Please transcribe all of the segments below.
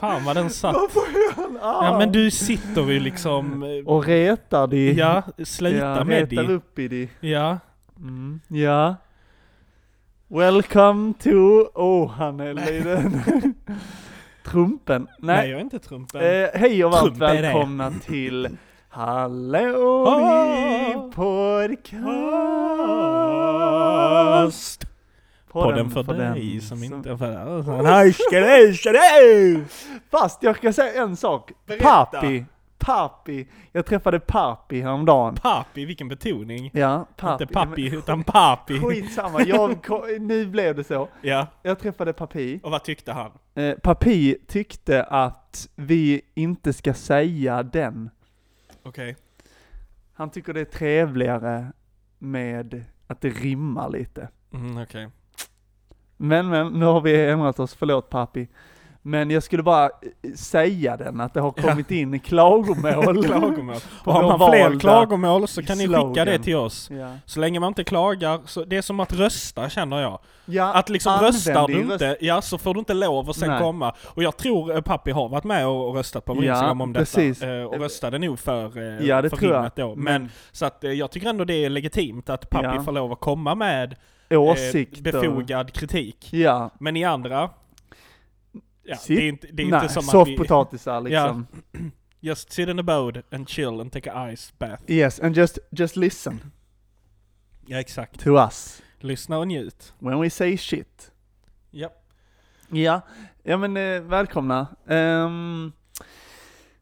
Fan vad den satt. Varför är han arg? Ja men du sitter ju liksom... eh, Och retar de. Ja, sluta ja, med retar det. upp i de. Ja. Mm. Ja. Welcome to... Oh, han är liten. Trumpen. Nej, Nej. jag är inte trumpen. Eh, hej och varmt välkomna till Hallå Ah. podcast. Podden för, den dig som som- inte... För, du! Fast jag ska säga en sak. Berätta. Papi. Papi. Jag träffade Papi häromdagen. Papi, vilken betoning. Ja, Papi. Inte pappi, utan papi. Skitsamma, jag, nu blev det så. Ja, Jag träffade Papi. och vad tyckte han? Eh, Papi tyckte att vi inte ska säga den. Okej. Han tycker det är trevligare med att det rimmar lite. Mm, okej. Men men, nu har vi ändrat oss, förlåt Papi. Men jag skulle bara eh, säga den, att det har Ja. kommit in klagomål. Klagomål. Och har man fler klagomål så kan ni skicka slogan. det till oss. Ja. Så länge man inte klagar, så det är som att rösta känner jag. Ja, Att liksom röstar du inte, ja så får du inte lov att sen Nej. komma. Och jag tror eh, Pappi har varit med och och röstat på vår Ja, Instagram om precis. detta. eh, Och röstade nog för, Ja, det för tror jag. då. Men, så att jag tycker ändå det är legitimt att Pappi Ja. får lov att komma med åsikter. befogad kritik. Ja. Men i andra, ja, Sitt- det är inte, det är Nej, inte som att vi... soffpotatisar liksom. Just sit in the boat and chill and take a ice bath. Yes, and just, just listen Ja exakt. to us Lyssna och njut. when we say shit. Ja. Ja, ja men eh, välkomna. Ehm,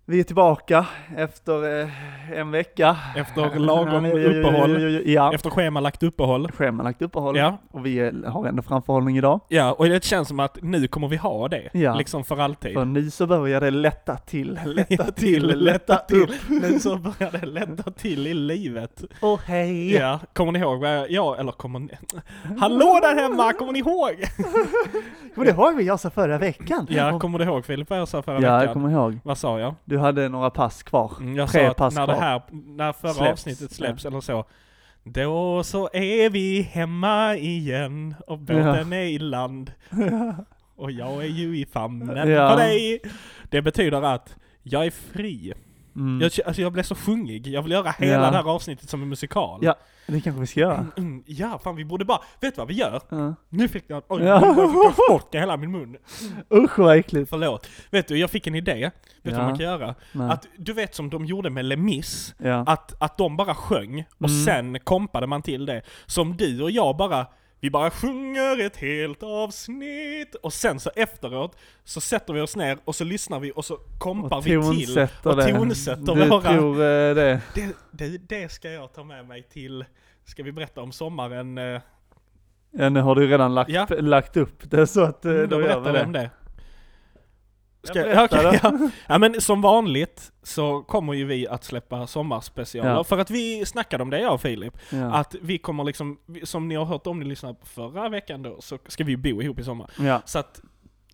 vi är tillbaka efter eh, en vecka. Efter lagom Ja, ja, ja, ja, uppehåll. ja, ja, Ja, Efter schemalagt uppehåll. schemalagt uppehåll. Ja. Och vi eh, har ändå framförhållning idag. Ja, och det känns som att nu kommer vi ha det. Ja. Liksom för alltid. För nu så börjar det lätta till, lätta till, lätta till. Nu så börjar det lätta till i livet. Och hej! Ja, kommer ni ihåg vad jag, ja, eller kommer ni... Hallå där hemma, kommer ni ihåg? Men det har vi jag sa förra veckan. Ja, kommer du ihåg Filip vad jag sa förra ja, jag veckan? kommer ihåg. Vad sa jag? Du hade några pass kvar. Mm, Jag Tre sa att pass när det kvar. här, när förra Släpps. avsnittet släpps eller så, då så är vi hemma igen och båten är i land. Och jag är ju i famnen Ja. på dig. Det betyder att jag är fri. Mm. Jag, alltså jag blev så sjungig, jag vill göra hela Ja. det här avsnittet som en musikal. Ja. Det kanske vi ska göra. Mm, ja, fan vi borde bara, vet du vad vi gör? Ja. Nu fick jag, oj, Ja. fick jag spott i hela min mun. Usch vad äckligt. Förlåt. Vet du, jag fick en idé. Vet du Ja. vad man kan göra? Nej. Att, du vet som de gjorde med Lemis, att, att de bara sjöng och Mm. sen kompade man till det. Som du och jag bara, vi bara sjunger ett helt avsnitt och sen så efteråt så sätter vi oss ner och så lyssnar vi och så kompar och vi till tonsätter och det. tonsätter du våra... tror eh, det? Det, det, det ska jag ta med mig till, ska vi berätta om sommaren? eh, Ja, nu har du redan lagt, Ja. lagt upp det så att eh, Mm, då berättar vi om det. Ska, Jag då. ja. ja men som vanligt så kommer ju vi att släppa sommarspecialer. Ja. För att vi snackade om det jag och Filip. Ja. Att vi kommer liksom, som ni har hört om ni lyssnade på förra veckan då, så ska vi bo ihop i sommar. Så att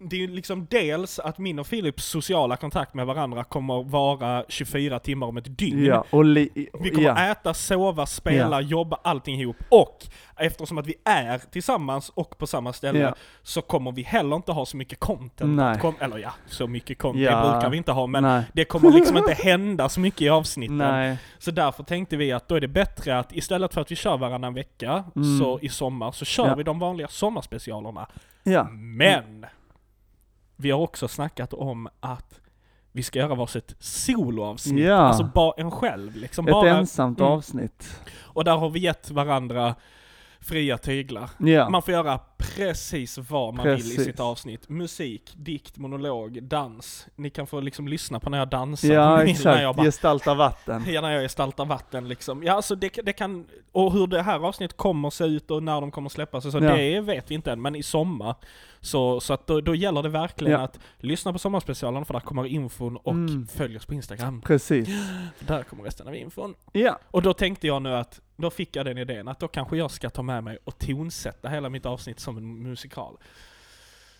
det är ju liksom dels att min och Filips sociala kontakt med varandra kommer vara 24 timmar om ett dygn. ja, och li- Vi kommer ja. äta, sova, spela, jobba, allting ihop. Och eftersom att vi är tillsammans och på samma ställe Ja. så kommer vi heller inte ha så mycket content. Nej. Kom, eller ja, så mycket content, Ja. brukar vi inte ha. Men Nej. det kommer liksom inte hända så mycket i avsnitten. Nej. Så därför tänkte vi att då är det bättre att istället för att vi kör varannan vecka Mm. så i sommar så kör Ja. vi de vanliga sommarspecialerna. Ja. Men! Vi har också snackat om att vi ska göra varsitt soloavsnitt. Ja. Alltså bara en själv liksom. Ett bara, ensamt mm. avsnitt. Och där har vi gett varandra fria tyglar. Ja. Man får göra precis vad man vill i Precis. sitt avsnitt. Musik, dikt, monolog, dans. Ni kan få liksom lyssna på när jag dansar. Ja, när exakt. jag bara Gestalta vatten. Ja, när jag gestaltar vatten liksom. Ja, alltså det, det kan... Och hur det här avsnittet kommer se ut och när de kommer släppas, så Ja. det vet vi inte än. Men i sommar, så, så att då, då gäller det verkligen Ja. att lyssna på sommarspecialen, för där kommer infon och Mm. följ oss på Instagram. Precis. För där kommer resten av infon. Ja. Och då tänkte jag nu att, då fick jag den idén att då kanske jag ska ta med mig och tonsätta hela mitt avsnitt som en musikal.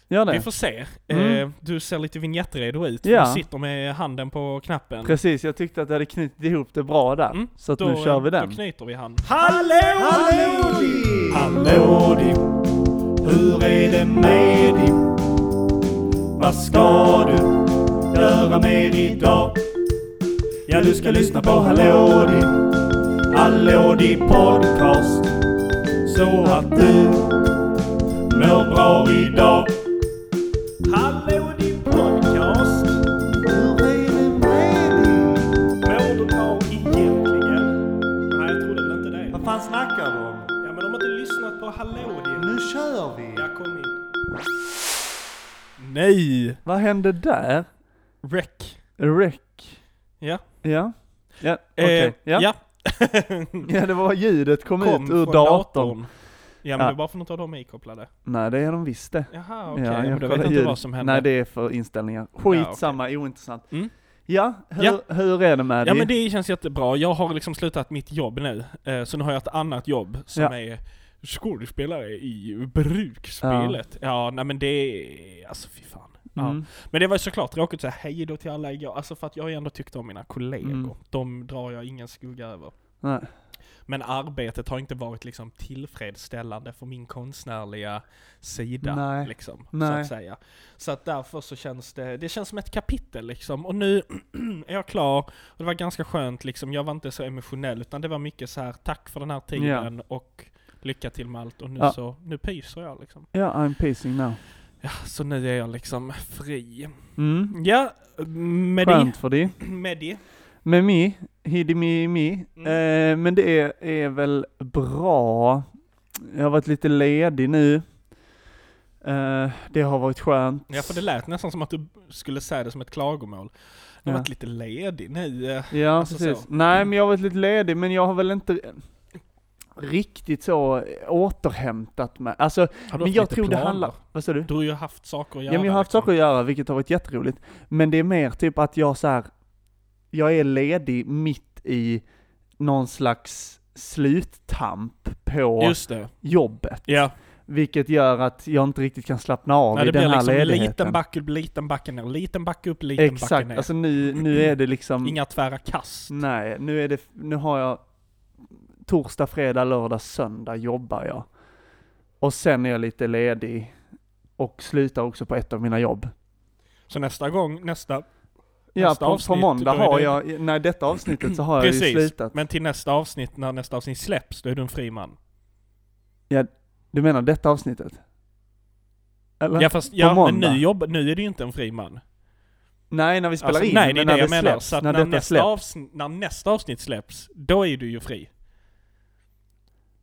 Gör Vi det. får se. Mm. Eh, du ser lite vignettredo ut. Ja. Du sitter med handen på knappen. Precis, jag tyckte att jag hade knutit ihop det bra där. Mm, Så att Då, nu kör vi Då den. knyter vi hand. Hallå! Hallå! Hallå di, hur är det med dig? Vad ska du höra mer idag. Ja, du ska lyssna på Hallå din, Hallå din podcast. Så att du mår bra idag. Hallå din podcast. Hur är det med dig? Mår du bra egentligen? Nej, jag trodde väl inte det. Vad fan snackar du om? Ja, men de har inte lyssnat på Hallå din. Nu kör vi! Jag kom in. Nej! Vad hände där? Rec. Rec. Ja. Ja. Ja, okej. Eh, ja. ja. Ja, det var ljudet kom, Kom ut ur från datorn. Ja men Ja. det var för av dem är ikopplade. Nej, det är de visst det. Jaha okej, Ja, men jag då vet jag inte vad som hände. Nej, det är för inställningar. Skitsamma, ointressant. Mm. Ja, hur, Ja. hur är det med Ja dig? men det känns jättebra. Jag har liksom slutat mitt jobb nu. Eh, så nu har jag ett annat jobb som Ja. är skådespelare i bruksspelet. Ja. nej men det är, alltså fy fan. Ja. Mm. Men det var ju såklart tråkigt att säga hej då till alla igår, alltså för att jag har ju ändå tyckt om mina kollegor. Mm. De drar jag ingen skugga över. Nej. Men arbetet har inte varit liksom tillfredsställande för min konstnärliga sida. Nej. Liksom, Så Nej. att säga. Så att därför så känns det, det känns som ett kapitel liksom. Och nu är jag klar, och det var ganska skönt liksom. Jag var inte så emotionell, utan det var mycket så här tack för den här tiden och lycka till med allt. Och nu Ja. så, nu pyser jag liksom. Ja, I'm pacing now. Ja, så nu är jag liksom fri. Mm. Ja, med Skönt för dig. med det. Med mig, hidi mi mi. Mm. Eh, men det är, är väl bra. Jag har varit lite ledig nu. Eh, det har varit skönt. Ja, för det lät nästan som att du skulle säga det som ett klagomål. Du har Ja. varit lite ledig nu. Ja, Alltså precis. så. Nej, men jag har varit lite ledig, men jag har väl inte riktigt så återhämtat mig. Alltså, men jag tror det planer? handlar... Vad sa du? Du har ju haft saker att göra. Ja, men jag har haft liksom. saker att göra, vilket har varit jätteroligt. Men det är mer typ att jag så här, jag är ledig mitt i någon slags sluttamp på det. jobbet. Ja. Vilket gör att jag inte riktigt kan slappna av Nej, i det den här liksom ledigheten. liten backe upp, liten backe ner, liten backe upp, liten backe Exakt, ner. alltså nu, nu är det liksom... Inga tvära kast. Nej, nu är det, nu har jag torsdag, fredag, lördag, söndag jobbar jag. Och sen är jag lite ledig och slutar också på ett av mina jobb. Så nästa gång, nästa, Ja, Nästa på, på avsnitt, måndag då är har det- jag, när detta avsnittet så har jag ju precis. slutat. Men till nästa avsnitt, när nästa avsnitt släpps, då är du en fri man. Du menar detta avsnittet? Eller? Ja fast, ja men måndag? nu, jobb, nu är du ju inte en fri man. Nej, när vi spelar Alltså, in, nej, det är men det när jag det menar. släpps, Så när när, nästa släpps. avsnitt, när nästa avsnitt släpps, då är du ju fri.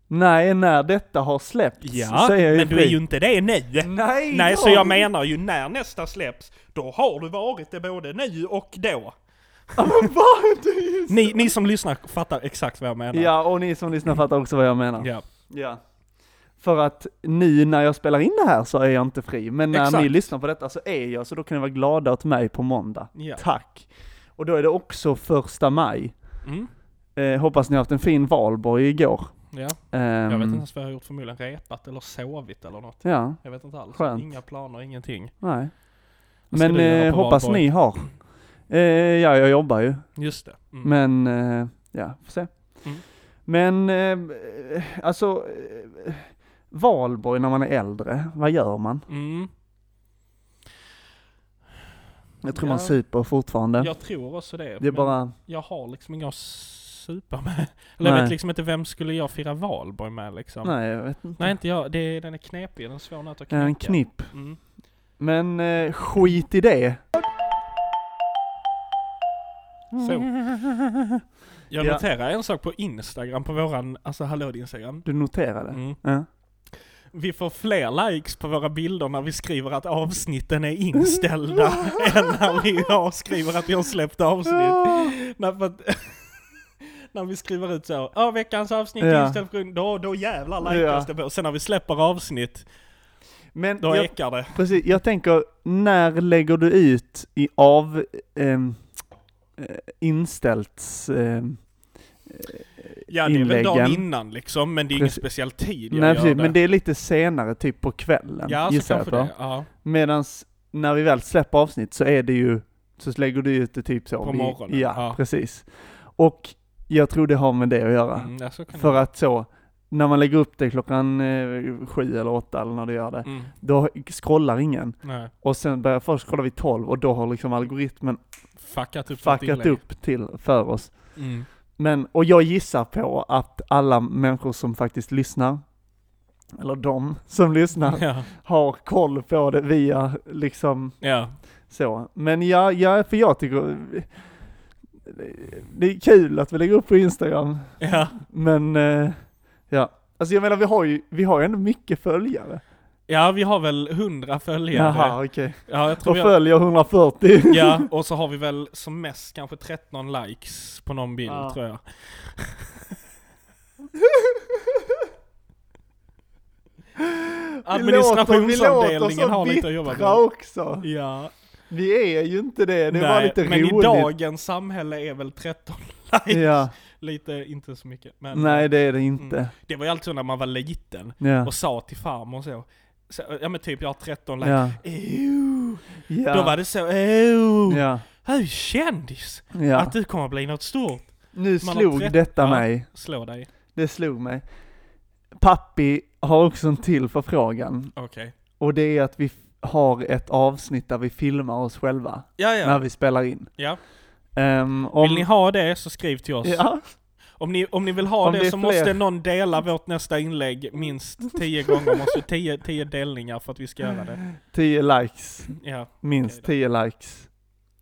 Nej, när detta har släppts Ja, är jag ju men du är ju inte det nu. Nej, Nej, så jag- jag menar ju när nästa släpps, då har du varit det både nu och då. Ni, ni som lyssnar fattar exakt vad jag menar. Ja, och ni som lyssnar fattar också vad jag menar. Ja. Ja. För att nu när jag spelar in det här så är jag inte fri, men när Exakt. ni lyssnar på detta så är jag, så då kan ni vara glada åt mig på måndag. Ja. Tack! Och då är det också första maj. Mm. Eh, hoppas ni har haft en fin valborg igår. Ja. Ehm, Jag vet inte ens vad jag har gjort, förmodligen repat eller sovit eller något. Ja, Jag vet inte alls. Skönt. Inga planer, ingenting. nej. Men eh, hoppas valborg? ni har. Eh, ja, jag jobbar ju. Just det. Mm. Men, eh, ja, får se. Mm. Men, eh, alltså, eh, valborg när man är äldre, vad gör man? Mm. Jag tror Ja. man super fortfarande. Jag tror också det. det är bara, Jag har liksom inga supa med. Eller jag vet liksom inte vem skulle jag fira valborg med liksom. nej jag vet inte. Nej inte jag. Det, den är knepig, den är svår nöt att är knäcka. en knipp. Mm. Men eh, skit i det. Så. Jag Ja. noterar en sak på Instagram, på våran, alltså hallå Instagram. Du noterade? Mm. Ja. Vi får fler likes på våra bilder när vi skriver att avsnitten är inställda än när vi har skriver att vi har släppt avsnitt. när, för att, när vi skriver ut så, ja veckans avsnitt Ja. inställt på grund, då, då jävlar likas Ja. det på. Sen när vi släpper avsnitt, Men då jag, ekar det. precis, jag tänker, när lägger du ut i av ehm, eh, inställt ehm, Ja det är väl dagen innan liksom, men det är ingen Precis. speciell tid jag Nej precis, det. men det är lite senare, typ på kvällen, Ja, så gissar jag på. det. Ja. Medans när vi väl släpper avsnitt så är det ju, så lägger du ut det typ så. På morgonen, Ja, ja. precis. Och jag tror det har med det att göra. Mm, ja, För det. att så, när man lägger upp det klockan eh, sju eller åtta eller när du gör det, Mm. då scrollar ingen. Nej. Och sen börjar först scrolla vid 12 och då har liksom algoritmen Fuckat upp fuckat upp till, för oss. Mm. Men, och jag gissar på att alla människor som faktiskt lyssnar, eller de som lyssnar, Ja. har koll på det via liksom ja. så. Men ja, ja för jag tycker det är kul att vi lägger upp på Instagram, Ja. men eh, ja. Alltså jag menar vi har ju, vi har ju ändå mycket följare. Ja, vi har väl 100 följare. Jaha okej. Ja, jag tror Och vi har, följer 140. Ja, och så har vi väl som mest kanske 13 likes på någon bild Ja. tror jag. Administrationsavdelningen har lite att jobba med. också. Ja. Vi är ju inte det, det var lite men roligt. i dagens samhälle är väl 13 likes Ja, lite, inte så mycket. Men nej det är det inte. Mm. det var ju alltid så när man var liten Ja. och sa till farmor så, så, ja men typ jag har 13 likes. Ja. Ew. Ja. Då var det så, ew. ja. Hur kändis? ja. Att du kommer bli något stort. Nu man slog detta mig. Slå dig. Det slog mig. Pappi har också en till förfrågan. Okej. Och det är att vi har ett avsnitt där vi filmar oss själva. Ja, När ja. vi spelar in. ja. Ehm, om, Vill ni ha det så skriv till oss. Ja, Om, ni, om ni vill ha Om det, det så fler. måste någon dela vårt nästa inlägg minst 10 gånger. Måste 10 10 delningar för att vi ska göra det. 10 likes. Ja. Minst Okej 10 likes.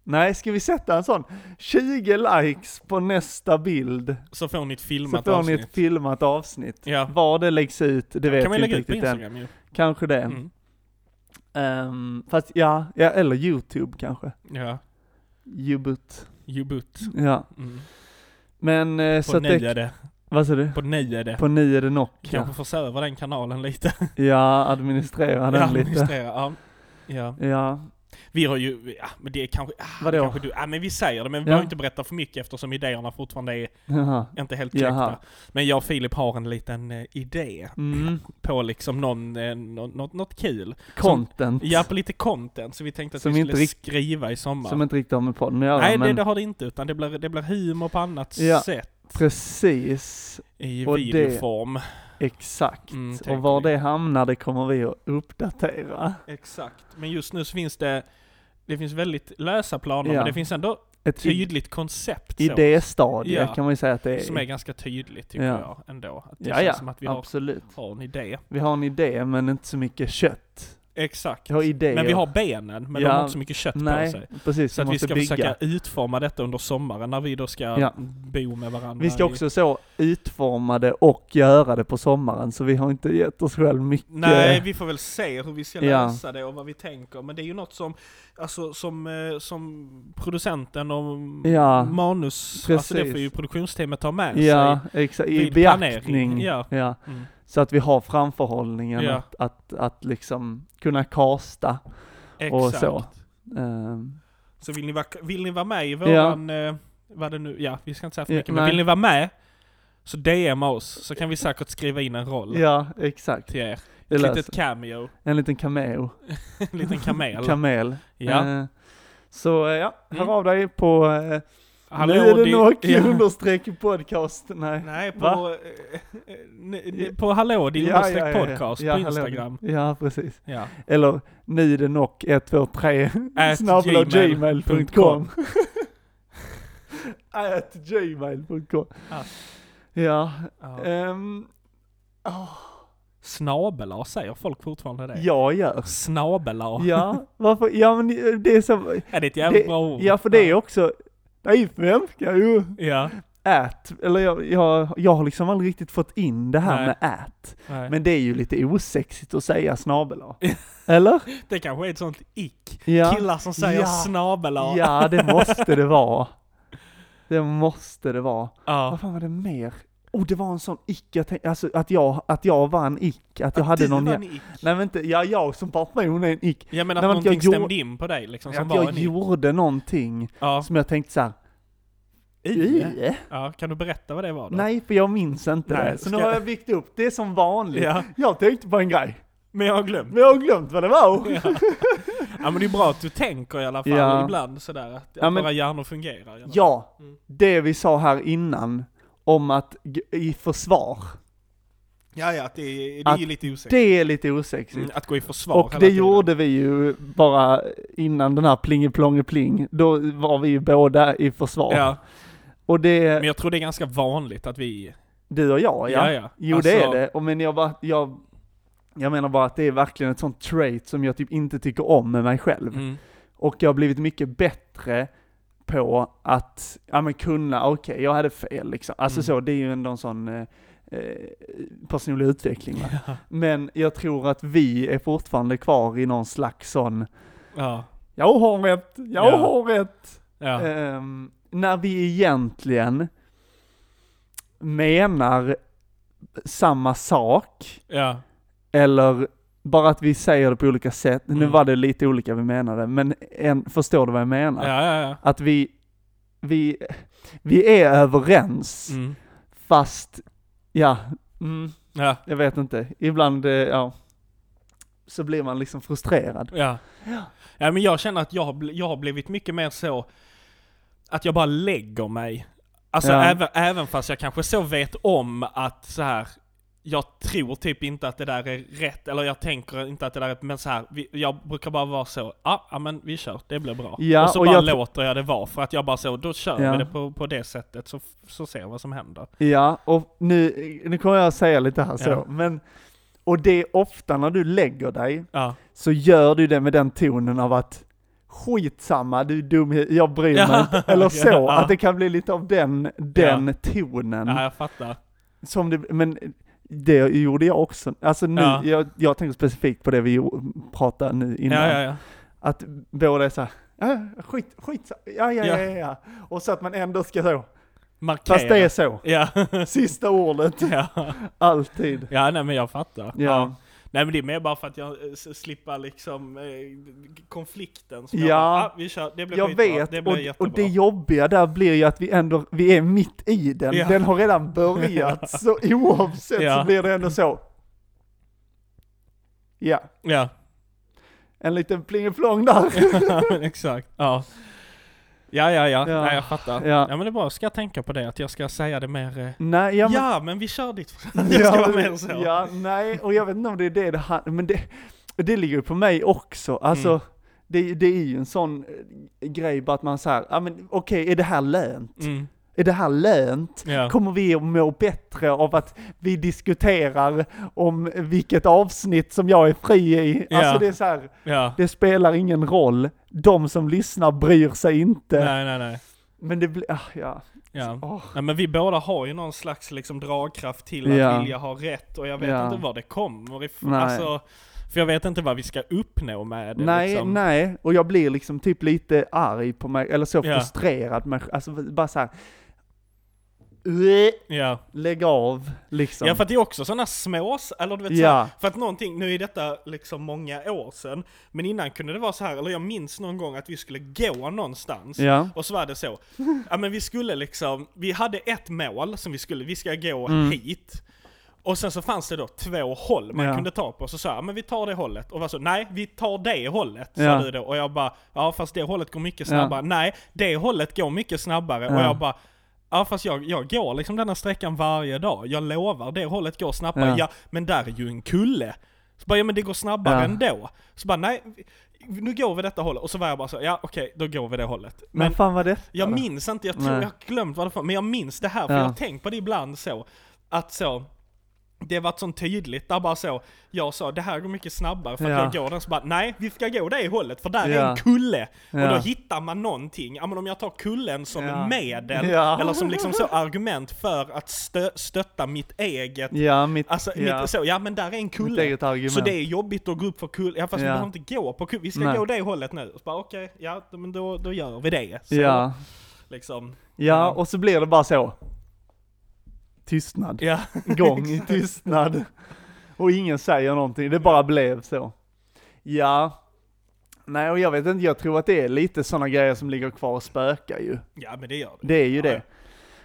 Nej, ska vi sätta en sån? 20 likes på nästa bild. Så får ni ett Så filmat får ni avsnitt. ett filmat avsnitt. Ja. Var det läggs ut, det vet kan vi inte riktigt än. Kanske det. Mm. Ehm, fast ja, ja, eller YouTube kanske. Ja. Ubut. Ubut. Ja. Mm. Men eh, På så att det, vad sa du? På nöjade. På nio är det Nock ja. Kanske får se över den kanalen lite. Ja, administrera den lite. Administrera, ja. Ja. Ja, Vi har ju, ja men det är kanske, ah, Vadå? kanske du, ja men vi säger det men vi Ja. behöver inte berätta för mycket eftersom idéerna fortfarande är jaha. inte helt Jaha. kläckta. Men jag och Filip har en liten eh, idé Mm. på liksom någon, eh, nå- något, något kul. Content. Ja, på lite content, så vi tänkte att Som vi skulle rikt- skriva i sommar. Som inte riktigt har med podden att göra, Nej, men det, det har det inte, utan det blir, det blir humor på annat Ja. sätt. precis. I Och det- videoform. Exakt. Mm, och var det hamnar, det kommer vi att uppdatera. Exakt. Men just nu så finns det, det finns väldigt lösa planer, Ja. men det finns ändå Ett tydligt koncept idéstadie Ja. kan man ju säga att det är. som är ganska tydligt tycker Ja. jag ändå. Att det ja, känns ja, som att vi har, absolut. har en idé. Vi har en idé, men inte så mycket kött. Exakt. Har idéer. Men vi har benen, men de Ja. har inte så mycket kött på Nej, sig. precis. Så att vi ska bygga. försöka utforma detta under sommaren när vi då ska Ja. bo med varandra. Vi ska i- också så utforma det och göra det på sommaren, så vi har inte gett oss själv mycket. Nej, vi får väl se hur vi ska Ja. lösa det och vad vi tänker. Men det är ju något som, alltså som, eh, som producenten och Ja, manus, alltså det får ju produktionsteamet ta med Ja, exakt. I beaktning. planering, ja. ja. sig. Mm. Så att vi har framförhållningen Ja. att, att, att liksom kunna kasta och Exakt. så. Ehm, Så vill ni, vara, vill ni vara med i våran, eh, vad det nu, ja vi ska inte säga för Ja, mycket, men nej. vill ni vara med så DMa oss så kan vi säkert skriva in en roll ja, exakt. till er. Det Ett löser. litet cameo, En liten cameo. en liten kamel. Kamel. ja. Eh, så eh, ja, hör Mm. av dig på eh, Hallå, nu är det nog ja. understreck podcast. Nej. Nej, på, eh, eh, n- på hallå din Ja, understreck ja, podcast på hallå. Instagram. Ja, precis. Eller nu är det nog 123 At snabbla gmail gmail.com. At gmail.com. Ja. Åh, Snabelar säger folk fortfarande det? jag gör. Snabelar. Ja, varför? Ja men det är så. Är det ett jävla Det, bra ord? ja för det är också, nej svenska ju. Ja. At, eller jag, jag, jag har liksom aldrig riktigt fått in det här Nej. med at. Nej. Men det är ju lite osexigt att säga snabelar. Eller? Det kanske är ett sånt ick. Ja. Killar som säger Ja. snabelar. Ja, det måste det vara. Det måste det vara. Ja. Vad fan var det mer? Oh, det var en sån ick, jag tänkte, alltså att jag, att jag var en ick, att jag hade någon... var en ick. Nej men inte, ja jag som person är en ick. Ja men Nej, att att någonting jag gjorde- stämde in på dig liksom, som att var jag en ick. gjorde någonting Ja. som jag tänkte såhär, I. Ja. Kan du berätta vad det var då? Nej, för jag minns inte Nej, det. Så nu har jag byggt upp det som vanligt. Ja. Jag tänkte på en grej, Men jag har glömt. men jag har glömt vad det var. Ja. ja men det är bra att du tänker i alla fall Ja. ibland sådär. Att, Ja, men- våra hjärnor fungerar. Ja, Mm. det vi sa här innan om att i försvar Ja, ja, det, är- det är ju lite osexigt. Det är lite osexigt. Mm, att gå i försvar Och det gjorde vi ju bara innan den här plingeplongepling. Då var vi ju båda i försvar. Ja, Och det, men jag tror det är ganska vanligt att vi... du och jag Ja, ja. ja. Jo det är Alltså- det. Och men jag bara, jag, jag menar bara att det är verkligen ett sånt trait som jag typ inte tycker om med mig själv. Mm. Och jag har blivit mycket bättre på att, ja men kunna, okej jag hade fel liksom. Alltså Mm. så, det är ju ändå en sån eh, eh, personlig utveckling? Ja. Men jag tror att vi är fortfarande kvar i någon slags sån, Ja. jag har rätt, jag Ja. har rätt. Ehm, när vi egentligen menar samma sak, eller bara att vi säger det på olika sätt. Nu Mm. var det lite olika vi menade, men en, förstår du vad jag menar? Ja, ja, ja. Att vi, vi, vi är överens, Mm. fast, ja, mm, Ja. jag vet inte. Ibland, eh, ja, så blir man liksom frustrerad. Ja. Ja men jag känner att jag har, jag har blivit mycket mer så att jag bara lägger mig. Alltså även, även fast jag kanske så vet om att så här jag tror typ inte att det där är rätt, eller jag tänker inte att det där är rätt, men så här, vi, jag brukar bara vara så, ja, ja men vi kör, det blir bra. Ja, och så och bara jag låter jag det vara, för att jag bara så, då kör Ja. vi det på, på det sättet, så, så ser vi vad som händer. Ja, och nu, nu kommer jag säga lite här så, Ja. men, och det är ofta när du lägger dig, Ja. så gör du det med den tonen av att skitsamma, du är dum, jag bryr mig inte. Eller så, att det kan bli lite av den, den tonen. ja, jag fattar. Som det, men det gjorde jag också. Alltså nu, Ja. jag, jag tänker specifikt på det vi pratade nu innan. Ja, ja. Att båda är såhär, ja, skit, skit, ja, ja, Ja. ja, ja, ja. Och så att man ändå ska så, Markera. fast det är så. Ja. Sista ordet, ja. alltid. Ja, nej men jag fattar. Ja. Nej men det är mer bara för att jag eh, slipper liksom eh, konflikten. Som Ja. jag, bara, ah, vi kör, det blir Jag skitbra, vet, det blir och, jättebra. och det jobbiga där blir ju att vi ändå, vi är mitt i den. Ja. Den har redan börjat, så oavsett Ja. så blir det ändå så. Ja, Ja, en liten plingeflong där. exakt. Ja. Ja, ja, ja, Ja. Nej, jag fattar. Ja. Ja. men det är bra, ska jag tänka på det, att jag ska säga det mer... eh, Nej, ja, Ja, men, men, vi kör dit. jag ska vara mer så. Ja, nej, och jag vet inte om det är det det handlar men det, det ligger ju på mig också. Alltså, Mm. det, det är ju en sån eh, grej bara att man säger, ja men okej, är det här lönt? Mm. Är det här lönt? Ja. Kommer vi att må bättre av att vi diskuterar om vilket avsnitt som jag är fri i? Ja. Alltså det är så här, ja. det spelar ingen roll. De som lyssnar bryr sig inte. Nej, nej, nej. Men det blir, ah, ja. Ja. Åh. Nej, men vi båda har ju någon slags liksom dragkraft till att Ja. vilja ha rätt och jag vet Ja. inte var det kommer ifrån. Alltså, för jag vet inte vad vi ska uppnå med det Nej, liksom. nej, och jag blir liksom typ lite arg på mig, eller så Ja. frustrerad med, alltså bara så här. Ja. Lägg av, liksom. ja, för att det är också sådana små, eller du vet Ja. här, för att någonting, nu är detta liksom många år sedan, men innan kunde det vara så här, eller jag minns någon gång att vi skulle gå någonstans, Ja. och så var det så, ja men vi skulle liksom, vi hade ett mål som vi skulle, vi ska gå Mm. hit. Och sen så fanns det då två håll man Ja. kunde ta på, så sa jag, men vi tar det hållet. Och var så, nej vi tar det hållet, sa Ja. du då. Och jag bara, ja fast det hållet går mycket snabbare. Nej, det hållet går mycket snabbare. Och Ja. jag bara, ja fast jag, jag går liksom den här sträckan varje dag. Jag lovar, det hållet går snabbare. Ja. Ja, men där är ju en kulle. Så bara, ja men det går snabbare Ja. ändå. Så bara, nej, nu går vi detta hållet. Och så var jag bara så, ja okej, då går vi det hållet. Men, Men fan vad det jag minns inte, jag tror Nej. jag har glömt vad det var, men jag minns det här, för Ja. jag har tänkt på det ibland så, att så, det var så tydligt, där bara så, jag sa det här går mycket snabbare för att Ja. jag går den, så bara nej, vi ska gå det hållet, för där är Ja. en kulle. Och Ja. då hittar man någonting, ja men om jag tar kullen som Ja. medel, eller som liksom så argument för att stö, stötta mitt eget, Ja, mitt, alltså mitt, så, ja men där är en kulle. Så det är jobbigt att gå upp för kull, ja fast vi behöver inte gå på kull, vi ska Nej. gå det hållet nu. Och så bara okej, ja men då, då gör vi det. Så, ja. liksom. ja, och så blir det bara så. Tystnad. Ja. Gång i tystnad. Och ingen säger någonting, det bara blev så. Ja. Nej, och jag vet inte, jag tror att det är lite sådana grejer som ligger kvar och spökar ju. Ja men det gör det. Det är ju Ja, det.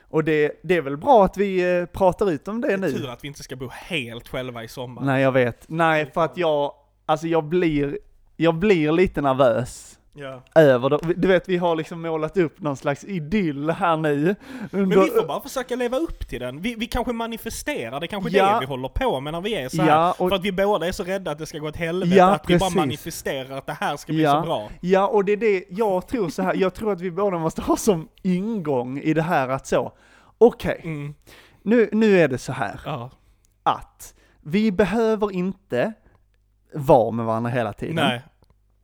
Och det, det är väl bra att vi eh, pratar ut om det nu. Tur att vi inte ska bo helt själva i sommar. Nej, jag vet. Nej, för att jag, alltså jag blir, jag blir lite nervös. Ja. över det. Du vet, vi har liksom målat upp någon slags idyll här nu. Men vi får bara försöka leva upp till den. Vi, vi kanske manifesterar, det är kanske Ja. det vi håller på med när vi är så här. Ja, och- För att vi båda är så rädda att det ska gå åt helvete, Ja, att vi bara precis. manifesterar att det här ska bli så bra. Ja, och det är det, jag tror så här, jag tror att vi båda måste ha som ingång i det här att så, okej, Mm. nu, nu är det så här att vi behöver inte vara med varandra hela tiden. Nej.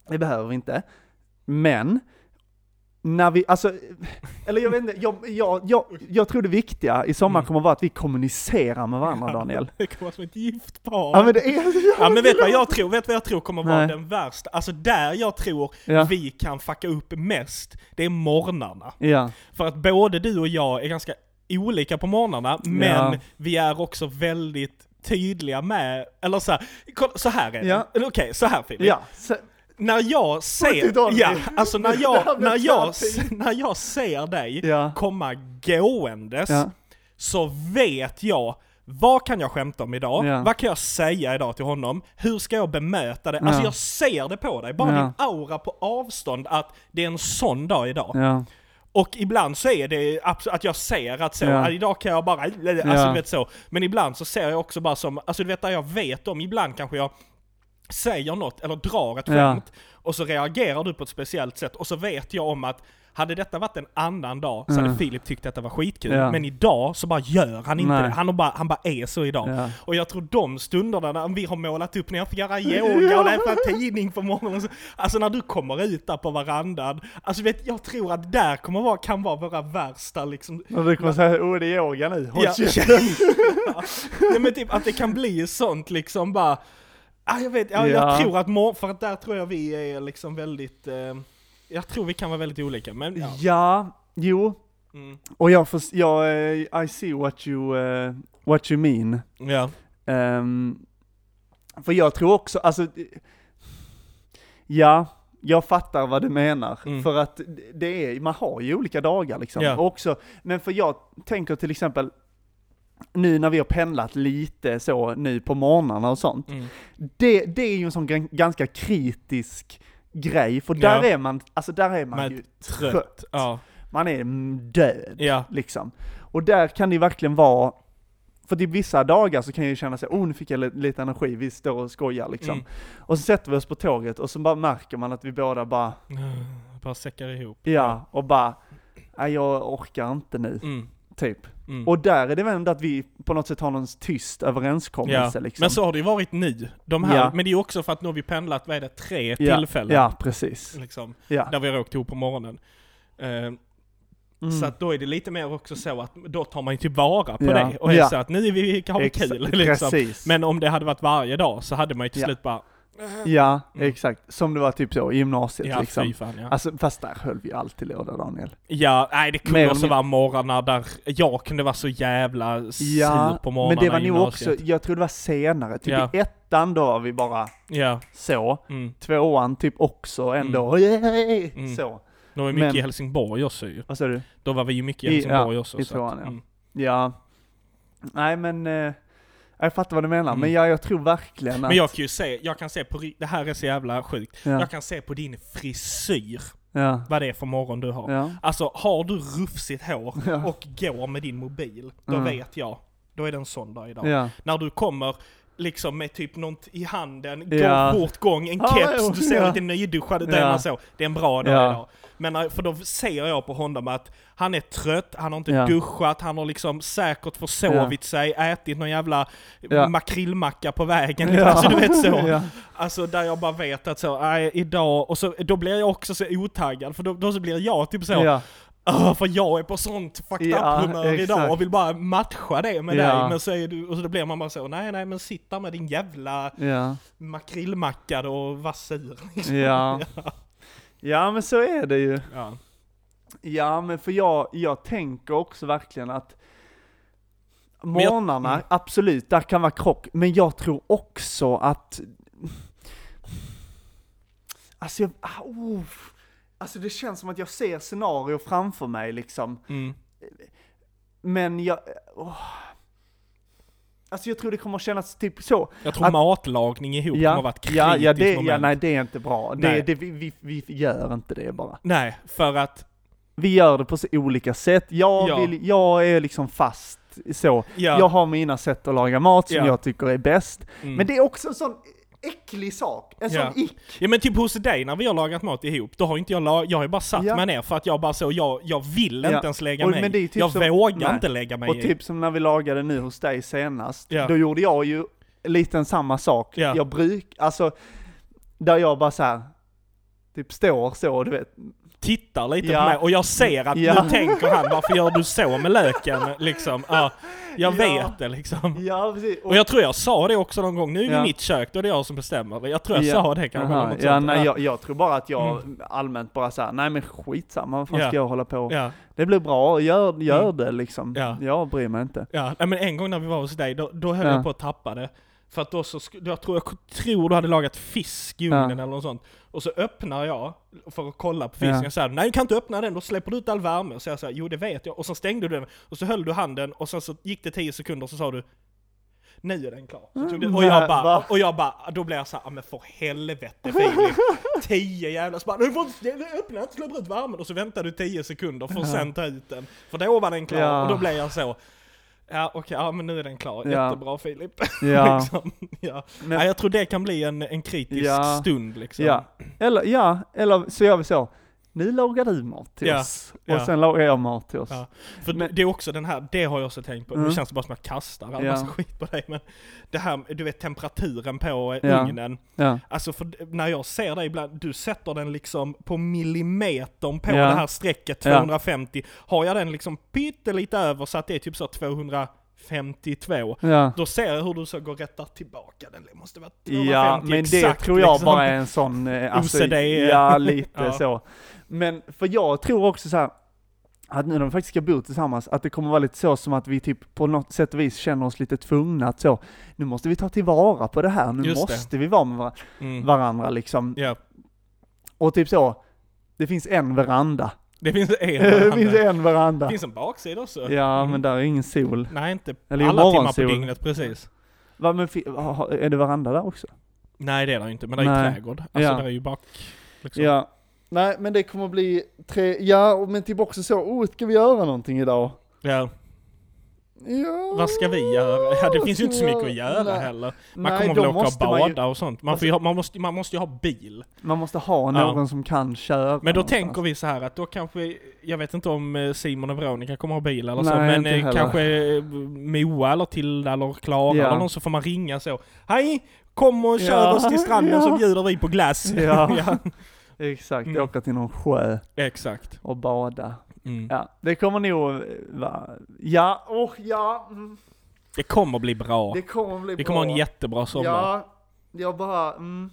Det behöver vi inte. Men, när vi, alltså, eller jag vet inte, jag, jag, jag, jag tror det viktiga i sommar Mm. kommer vara att vi kommunicerar med varandra Daniel. Det kommer vara som ett gift par. Ja men det är Ja men vet vad jag tror? Vet vad jag tror kommer vara Nej. den värsta? Alltså där jag tror Ja. vi kan fucka upp mest, det är morgnarna. Ja, För att både du och jag är ganska olika på morgnarna, men Ja. vi är också väldigt tydliga med, eller så här, så här är det. Ja. Okej, så här Filip. ja, så, När jag ser, ja, alltså när jag, när jag, när jag ser dig Ja. komma gåendes, ja, så vet jag vad kan jag skämta om idag? Ja. Vad kan jag säga idag till honom? Hur ska jag bemöta det? Alltså Ja. jag ser det på dig, bara din aura på avstånd att det är en sån dag idag. Och ibland så är det att jag ser att så, Ja. att idag kan jag bara, alltså Ja. du vet så. Men ibland så ser jag också bara som, alltså du vet där jag vet om, ibland kanske jag säger något eller drar ett Ja. skämt och så reagerar du på ett speciellt sätt och så vet jag om att hade detta varit en annan dag så hade Mm. Filip tyckt detta var skitkul. Ja. Men idag så bara gör han inte Nej. det. Han, bara, han bara är så idag. Ja. Och jag tror de stunderna när vi har målat upp när jag får göra yoga och läsa tidning på morgonen. så- Alltså när du kommer ut där på verandan. Alltså vet, jag tror att där kommer vara, kan vara våra värsta liksom. och du kommer säga åh det är yoga nu, håll Ja. käften. Nej men typ att det kan bli sånt liksom bara. Ah, jag vet, jag, jag Ja. tror att mor- för att där tror jag vi är liksom väldigt, eh, jag tror vi kan vara väldigt olika. Men ja. Ja, jo, Mm. och jag får, jag, eh, I see what you, eh, what you mean. Ja. Ehm, för jag tror också, alltså, ja, jag fattar vad du menar. Mm. För att det är, man har ju olika dagar liksom. Ja. Och Också, men för jag tänker till exempel, nu när vi har pendlat lite så nu på morgnarna och sånt. Mm. Det, det är ju en sån gan- ganska kritisk grej, för där Ja. är man, alltså där är man Man ju trött. trött. Ja. Man är död, Ja. liksom. Och där kan det verkligen vara, för till vissa dagar så kan jag ju känna sig, oh nu fick jag li- lite energi, vi står och skojar liksom. Mm. Och så sätter vi oss på tåget och så bara märker man att vi båda bara, Bara säckar ihop. ja, och bara, nej jag orkar inte nu, Mm. typ. Mm. Och där är det väl ändå att vi på något sätt har någon tyst överenskommelse Ja, liksom. men så har det ju varit nu. De här, Ja. Men det är ju också för att nu har vi pendlat, vad är det, tre ja, tillfällen? Ja, precis. Liksom, Ja. där vi har åkt ihop på morgonen. Eh, Mm. Så att då är det lite mer också så att då tar man ju tillvara på Ja. det och är Ja. så att nu är vi, har vi kul liksom. Men om det hade varit varje dag så hade man ju till Ja. slut bara, Ja, Mm. exakt. Som det var typ så i gymnasiet ja liksom. fan ja. Alltså fast där höll vi alltid låda Daniel. Ja, nej det kunde Mer också vara morgnar där jag kunde vara så jävla sur på morgnarna men det var i nog också, jag tror det var senare, typ Ja. i ettan då var vi bara Ja, så. mm. Tvåan typ också ändå, Mm. så. Då var vi mycket Men- i Helsingborg också ju. Vad sa du? Då var vi ju mycket i I- Helsingborg ja, också. i så tvåan, ja. mm. Ja. Nej men, eh, jag fattar vad du menar, Mm. men ja, jag tror verkligen att... Men jag kan ju se, jag kan se på, det här är så jävla sjukt. ja, Jag kan se på din frisyr ja, vad det är för morgon du har. ja, Alltså har du rufsigt hår och går med din mobil, då Mm. vet jag. Då är det en sån dag idag. När du kommer liksom med typ något i handen, Ja. går gång, en Ja, keps, jo, du ser ja. lite nyduschad ut, Ja. man så. Det är en bra dag Ja. idag. Men när, för då ser jag på honom att han är trött, han har inte Ja. duschat, han har liksom säkert försovit sig, ätit någon jävla Ja. makrillmacka på vägen. Ja. Alltså du vet så. Ja. Alltså där jag bara vet att så, nej idag, och så, då blir jag också så otaggad, för då, då så blir jag typ så, Ja. "Åh, för jag är på sånt fucked Ja, up humör exakt. idag och vill bara matcha det med Ja. dig, men så är du, och så då blir man bara så, nej nej men sitt där med din jävla Ja. makrillmacka då och var sur. liksom. Ja. Ja men så är det ju. Ja. Ja men för jag, jag tänker också verkligen att morgnarna, mm. absolut, där kan vara krock, men jag tror också att Alltså jag, ah, oh, alltså det känns som att jag ser scenario framför mig liksom, Mm. men jag, åh. alltså jag tror det kommer kännas typ så. Jag tror Att- matlagning ihop kommer att vara ett kritiskt ja, ja, det, moment. ja, nej det är inte bra. Det, det, vi, vi, vi gör inte det bara. Nej, för att, Vi gör det på så olika sätt. Jag, Ja. vill, jag är liksom fast så. ja. Jag har mina sätt att laga mat som Ja. jag tycker är bäst. mm. Men det är också en sån äcklig sak. En Ja. sån ick. Ja men typ hos dig när vi har lagat mat ihop, då har inte jag lag- jag har bara satt Ja. mig ner för att jag bara så, jag, jag vill Ja. inte ens lägga Och- mig typ Jag som- vågar nej. inte lägga mig Och i. typ som när vi lagade nu hos dig senast. Ja. Då gjorde jag ju lite samma sak. Ja. Jag bruk, alltså, där jag bara så här, typ står så, du vet. Tittar lite Ja. på mig och jag ser att Ja. nu tänker han, varför gör du så med löken? Liksom. Ja, jag Ja. vet det liksom. Ja, precis. Och jag tror jag sa det också någon gång, nu är det mitt kök, då är det jag som bestämmer. Jag tror jag Ja. sa det kanske. Aha, något ja, sånt. nej, ja. jag, jag tror bara att jag allmänt bara såhär, nej men skitsamma, vad fan ska jag hålla på? Det blir bra, gör, gör Mm. det liksom. Ja. Jag bryr mig inte. ja. Nej, men en gång när vi var hos dig, då, då höll Ja. jag på att tappa det. För att då så, jag tror, jag tror du hade lagat fisk i ugnen Ja. eller något sånt. Och så öppnar jag för att kolla på fisken Ja. och säger nej du kan inte öppna den, då släpper du ut all värme. Och så jag säger jo det vet jag. Och så stängde du den, och så höll du handen, och sen så gick det 10 sekunder och så sa du nu är den klar. Och, jag Nej, bara, och jag bara, då blev jag såhär, men för helvete Filip. 10 jävla så bara, du får inte öppna inte, släpper ut värmen. Och så väntar du 10 sekunder för att sen ta ut den. För då var den klar, Ja. och då blev jag så, ja okej, ja men nu är den klar. Ja. Jättebra Filip. Ja. liksom. ja. Men- ja, jag tror det kan bli en, en kritisk Ja. stund liksom. Ja, eller, ja, eller så gör vi så. Nu lagar du mat till Ja, oss. Och ja. sen lagar jag mat till oss. Ja. För Men- det är också den här, det har jag också tänkt på, nu Mm. känns det bara som att jag kastar all Ja. massa skit på dig, men det här, du vet temperaturen på eh, Ja. ugnen. Ja. Alltså för när jag ser dig ibland, du sätter den liksom på millimetern på det här strecket Ja. 250. Har jag den liksom pyttelite över så att det är typ så 252, Ja. då ser jag hur du så går och rättar tillbaka den. Det måste vara 250 Ja, men det exakt, tror jag liksom. bara är en sån, eh, alltså, OCD. ja lite Ja. så. Men för jag tror också så här att nu när vi faktiskt ska bo tillsammans, att det kommer vara lite så som att vi typ på något sätt och vis känner oss lite tvungna att så, nu måste vi ta tillvara på det här, nu Just det. måste vi vara med var- Mm. varandra liksom. Ja, Och typ så, det finns en veranda. Det finns en det finns veranda. en veranda. Det finns en baksida också. Ja, Mm. men där är ingen sol. Nej, inte Eller alla timmar på dygnet precis. Va, men är det veranda där också? Nej det är det inte, men det är ju Nej. trädgård. Alltså Ja. det är ju bak... Liksom. Ja. Nej, men det kommer bli tre, ja, men typ också så, oh, ska vi göra någonting idag? ja. Ja. Vad ska vi göra? Ja, det finns ju inte så mycket att göra Nej. heller. Man Nej, kommer väl åka och man ju- bada och sånt. Man, får ju, man, måste, man måste ju ha bil. Man måste ha Ja. någon som kan köra. Men då någonstans. tänker vi så här att då kanske, jag vet inte om eh, Simon och Veronica kommer ha bil eller så, Nej, men inte eh, kanske eh, Moa eller Tilda eller Klara Ja. eller någon så får man ringa så. Hej! Kom och kör Ja, oss till stranden så ja. bjuder vi på glass. Ja. ja. Exakt, Mm. åka till någon sjö Exakt. och bada. Mm. Ja, det kommer nog eh, vara, ja, och ja, mm, Det kommer bli bra. det kommer bli Vi kommer bra. ha en jättebra sommar. Ja, jag bara, mm.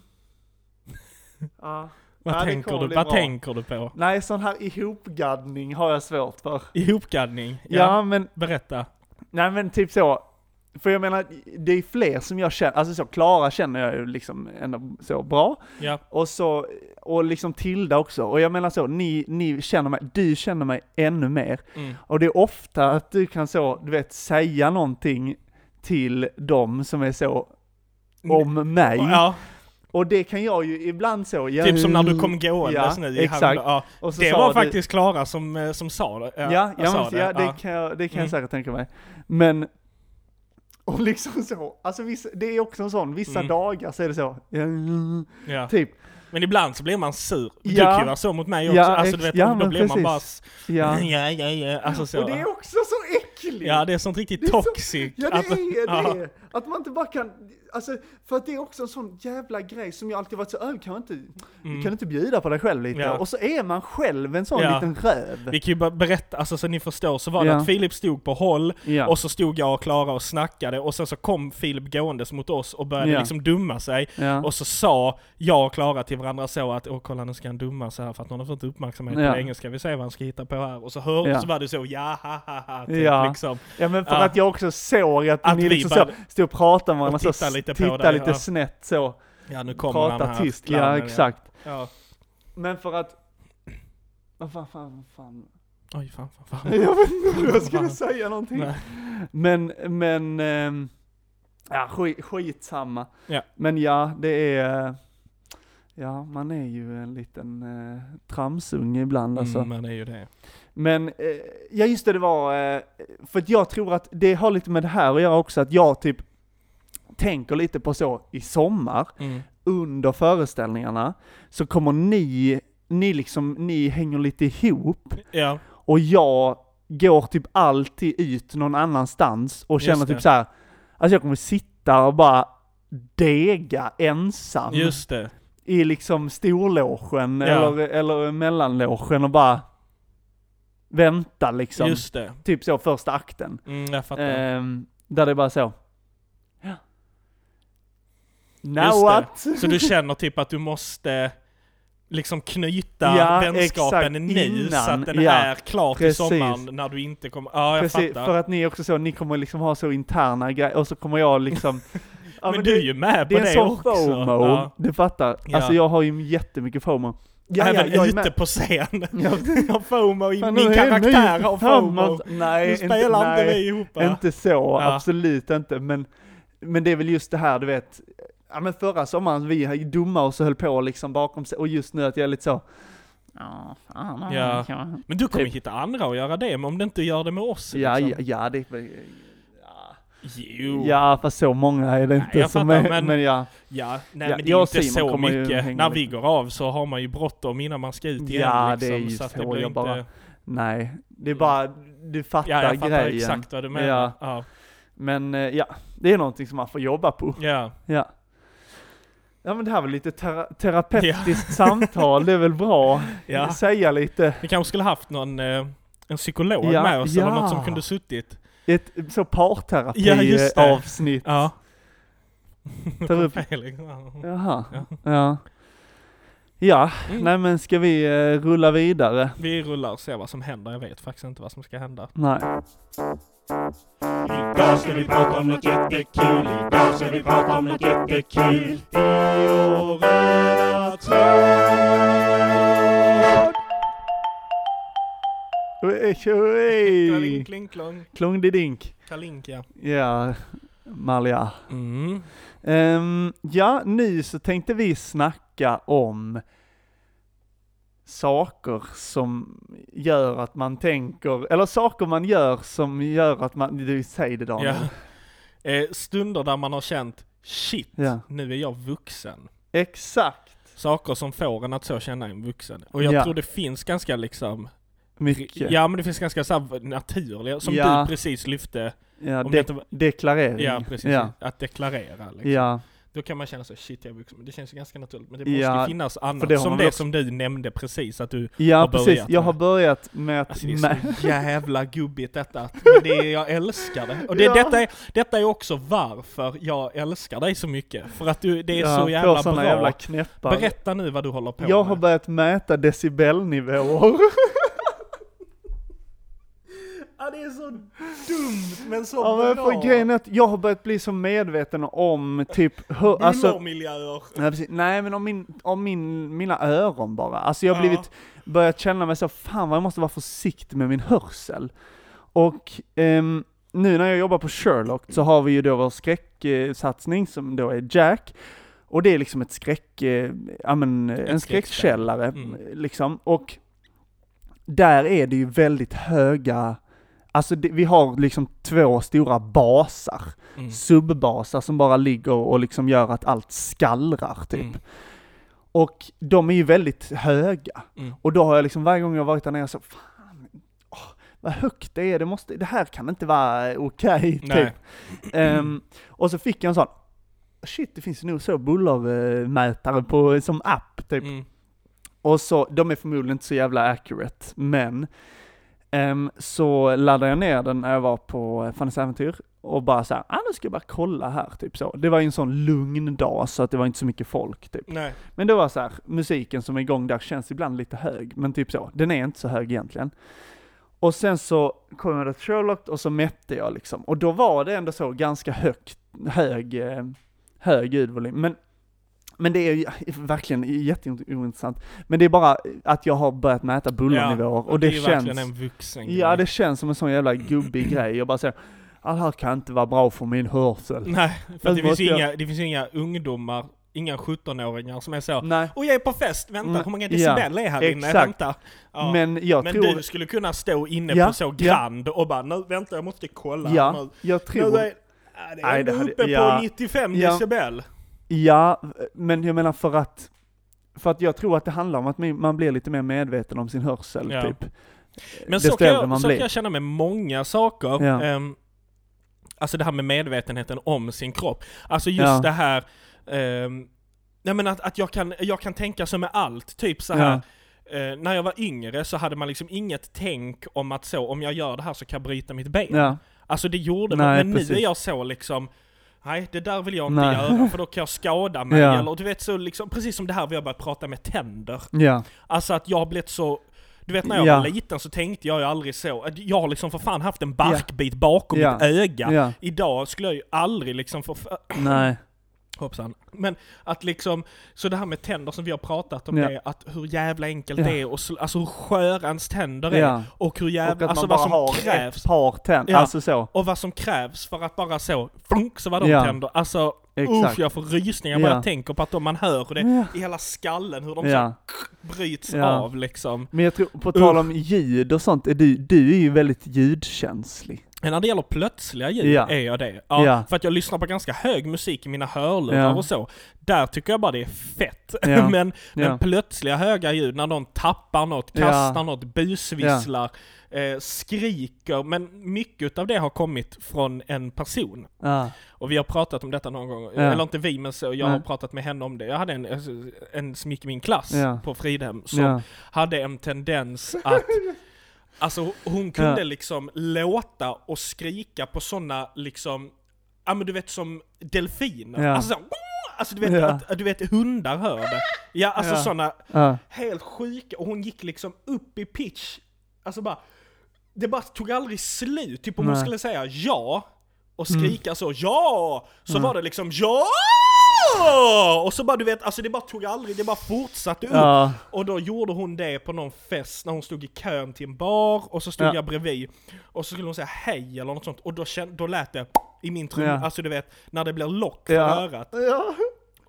Ja. vad ja, det tänker, du, vad bra. tänker du på? Nej, sån här ihopgaddning har jag svårt för. Ihopgaddning? Ja, men, Berätta. nej men typ så. För jag menar, det är fler som jag känner, alltså så, Klara känner jag ju liksom ändå så bra. Ja. Och så, och liksom Tilda också. Och jag menar så, ni, ni känner mig, du känner mig ännu mer. Mm. Och det är ofta att du kan så, du vet, säga någonting till dem som är så om mig. Ja, Och det kan jag ju ibland så, ja, typ som när du kom gåendes ja, nu i exakt. Ja, Och så det sa var du- faktiskt Klara som, eh, som sa det. Ja, jag ja, sa men, ja det kan jag, det kan jag Mm. säkert tänka mig. Men, och liksom så, alltså vissa, det är också en sån, vissa Mm. dagar så är det så, ja, typ, Men ibland så blir man sur. Du Ja. kan ju vara så mot mig också. Ja, alltså, du vet, ja, då blir man precis. bara... s- ja. Ja, ja, ja. Alltså så. Och det är också så äckligt! Ja, det är sånt riktigt så- toxic. Ja det Att- är ja. det! Att man inte bara kan, alltså, för att det är också en sån jävla grej som jag alltid varit så, "Ö, kan inte, Mm. kan inte bjuda på dig själv lite? Ja. Och så är man själv en sån Ja. liten röv. Vi kan ju bara berätta, alltså så ni förstår, så var det Ja. att Filip stod på håll, Ja. och så stod jag och Klara och snackade, och sen så kom Filip gåendes mot oss och började Ja. liksom dumma sig. ja. Och så sa jag och Klara till varandra så att åh kolla nu ska han dumma sig här för att någon har fått uppmärksamhet Ja. på länge, ska vi se vad han ska hitta på här. Och så, hör, Ja. så var det så ja ha ha ha typ, Ja. Liksom. ja men för Ja. att jag också såg att, Att ni liksom bara- så, stod och pratade med varandra, och så tittade lite dig, lite ja. snett så, Ja nu kommer han här. tyst, ja exakt. Ja. Men för att, vad fan, fan, vad fan. Oj fan fan fan. Jag vet inte om jag skulle Fan. säga någonting. Nej. Men, men, ehm, Ja, skit, skitsamma. Ja. Men ja, det är, ja man är ju en liten eh, tramsunge ibland alltså. Mm, det är ju det. Men, eh, ja just det, det var, eh, för att jag tror att det har lite med det här att göra också, att jag typ tänker lite på så i sommar, Mm. under föreställningarna, så kommer ni, ni liksom, ni hänger lite ihop, Ja, och jag går typ alltid ut någon annanstans och känner typ så här. alltså jag kommer sitta och bara dega ensam just det. I liksom storlogen Ja. eller, eller mellanlogen och bara vänta liksom. Just det. Typ så första akten. Mm, jag fattar. Ehm, där det är bara så. Ja. Now Just det. what? Så du känner typ att du måste liksom knyta Ja, vänskapen exakt, nu så innan, att den ja. är klar till Precis. sommaren när du inte kommer... Ja, jag Precis, fattar. för att ni också så, ni kommer liksom ha så interna grejer och så kommer jag liksom Ja, men, det- du är ju med Det på är det, en sån också. FOMO, Ja. du fattar. Ja. Alltså jag har ju jättemycket FOMO. Ja, Även ja, jag är ute på scen. Ja. Jag har FOMO, i Fan, min är karaktär har FOMO. Nej, Nu inte, spelar inte nej, vi ihop inte så, Ja. absolut inte. Men, men det är väl just det här, du vet, ja men förra sommaren, vi dumma och så höll på liksom bakom sig, och just nu att jag är lite så, ja, fan, Ja. Men du kommer Typ. hitta andra att göra det, men om du inte gör det med oss Ja, liksom. ja, ja, det ja. Jo. ja, fast så många är det Nej, inte jag som fattar, är, men- men, ja. Ja, nej Ja, men det är inte så mycket. När vi går av så har man ju bråttom innan man ska ut igen Ja, liksom. det är ju så så, det blir jag inte... bara- Nej, det är bara, du fattar Ja, jag fattar grejen. exakt vad du menar. Ja. Ja. Men eh, ja, det är någonting som man får jobba på. ja. Ja. Ja men det här var lite tera- terapeutiskt samtal, det är väl bra? Ja. Säga lite, Vi kanske skulle haft någon, eh, en psykolog Ja, med oss eller ja. något som kunde suttit. Ett så Ja, parterapi just eh, det. avsnitt. Ja. Tar upp- ja. Jaha, Ja. ja. Ja, Mm. nej men ska vi eh, rulla vidare? Vi rullar och ser vad som händer. Jag vet faktiskt inte vad som ska hända. Nej. Idag ska vi prata om något jättekul. Idag ska vi prata om något jättekul. I. Oj, Kling, kling, klong. Klongdidink. Kalink, ja. Ja, Malja. Mm. Ehm, ja, nu så tänkte vi snacka om saker som gör att man tänker, eller saker man gör som gör att man, du säger det Ja. Daniel. Eh, stunder där man har känt shit, Ja. nu är jag vuxen. Exakt. Saker som får en att så känna en vuxen. Och jag Ja. tror det finns ganska liksom, Mycket. ja men det finns ganska så här naturliga, som Ja. du precis lyfte, Ja, de- inte deklarering. ja precis, Ja. att deklarera liksom. ja. Då kan man känna så shit jag vuxen, det känns ju ganska naturligt. Men det måste Ja, finnas annat, det som det också- som du nämnde precis, att du, Ja, har precis. börjat Jag med. har börjat med att... alltså det är så jävla gubbigt detta, att- men det är, jag älskar det. Och det, Ja. detta, är, detta är också varför jag älskar dig så mycket, för att du, det är ja, så jävla bra. jävla knäppar. Berätta nu vad du håller på Jag med. har börjat mäta decibelnivåer. Ja det är så dumt men så Ja, men bra. för grejen är att jag har börjat bli så medveten om typ hur, alltså, Bullermiljöer. nej, precis. nej men om, min, om min, mina öron bara. Alltså jag har blivit, börjat känna mig så, fan vad jag måste vara försiktig med min hörsel. Och ehm, nu när jag jobbar på Sherlock så har vi ju då vår skräcksatsning som då är Jack. Och det är liksom ett skräck, eh, ja men en skräckkällare Mm. liksom. Och där är det ju väldigt höga, alltså det, vi har liksom två stora basar, Mm. subbasar som bara ligger och liksom gör att allt skallrar typ. Mm. Och de är ju väldigt höga. Mm. Och då har jag liksom varje gång jag varit där nere så, fan, åh, vad högt det är, det måste, det här kan inte vara okej, Nej. typ. Ehm, och så fick jag en sån, shit det finns nog så bullermätare på, som app typ. Mm. Och så, de är förmodligen inte så jävla accurate, men ehm, så laddade jag ner den när jag var på Fannys Äventyr och bara såhär, ah nu ska jag bara kolla här, typ så. Det var ju en sån lugn dag så att det var inte så mycket folk typ. Nej. Men det var så här, musiken som är igång där känns ibland lite hög, men typ så. Den är inte så hög egentligen. Och sen så kom jag till Sherlock och så mätte jag liksom. Och då var det ändå så ganska högt, hög, eh, hög ljudvolym. Men, men det är verkligen jätteointressant. Men det är bara att jag har börjat mäta bullernivåer och det, är ju känns... verkligen en vuxen Ja, grej. det känns som en sån jävla gubbig grej. Jag bara säger, det här kan inte vara bra för min hörsel. Nej, för det finns, jag- inga, det finns inga ungdomar, inga 17-åringar som är så Nej, Och jag är på fest, vänta Nej, hur många ja, decibel är här inne? exakt. Vänta. Ja. men jag Men tror... du skulle kunna stå inne Ja, på så ja. Grand och bara nu, vänta jag måste kolla ja, nu. jag Nu tror... är, ja, det är Nej, det hade- uppe ja. på 95 Ja. decibel. Ja, men jag menar för att... För att jag tror att det handlar om att man man blir lite mer medveten om sin hörsel, Ja. typ. Men så kan, jag, man så kan jag känna med många saker. Ja. Ehm, alltså det här med medvetenheten om sin kropp. Alltså just Ja. det här, um, nej men att, att jag, kan, jag kan tänka så med allt. Typ så här. eh, när jag var yngre så hade man liksom inget tänk om att så, om jag gör det här så kan jag bryta mitt ben. Ja, Alltså det gjorde man, Nej, men nu precis. är jag så liksom Nej, det där vill jag inte Nej. göra för då kan jag skada mig Ja. eller du vet så liksom, precis som det här vi har börjat prata med tänder. ja, Alltså att jag har blivit så du vet när jag Ja. var liten så tänkte jag ju aldrig så. Jag har liksom för fan haft en barkbit bakom Ja. mitt öga. Idag skulle jag ju aldrig liksom få... nej, Hoppsan. Men att liksom, så det här med tänder som vi har pratat om Ja. det, att hur jävla enkelt Ja. det är och sl- alltså hur sköra ens tänder är. ja. Och hur Och jävla, att alltså man vad som har krävs. ett par tänder, alltså så. Och vad som krävs för att bara så, flunk så var de Ja. tänder. Alltså, Exakt. usch jag får rysningar bara Ja. jag tänker på att om man hör det Ja. i hela skallen, hur de Ja. så bryts Ja. av liksom. Men jag tror, på tal om ljud och sånt, är du, du är ju väldigt ljudkänslig. Men när det gäller plötsliga ljud Ja. är jag det. Ja, Ja. För att jag lyssnar på ganska hög musik i mina hörlurar Ja. och så. Där tycker jag bara det är fett. Ja. men, men Ja. plötsliga höga ljud, när någon tappar något, Ja. kastar något, busvisslar, eh, skriker. Men mycket av det har kommit från en person. Ja, Och vi har pratat om detta någon gång, Ja. eller inte vi men så, jag har pratat med henne om det. Jag hade en, en som gick i min klass Ja. på Fridhem som ja, hade en tendens att Alltså hon kunde Ja. liksom låta och skrika på såna liksom Ja men du vet som delfiner. Ja. Alltså, så, alltså du vet Ja. att, du vet hundar hör det. Ja alltså Ja. såna ja, helt sjuka, och hon gick liksom upp i pitch. Alltså bara, det bara tog aldrig slut. Typ om hon Nej. skulle säga ja, och Mm. skrika så ja, så var det liksom ja! Och så bara du vet, alltså det bara tog aldrig, det bara fortsatte upp. ja, Och då gjorde hon det på någon fest när hon stod i kön till en bar och så stod Ja. jag bredvid. Och så skulle hon säga hej eller något sånt och då, kände, då lät det i min trum, Ja. alltså du vet, när det blir lock för Ja. örat. ja,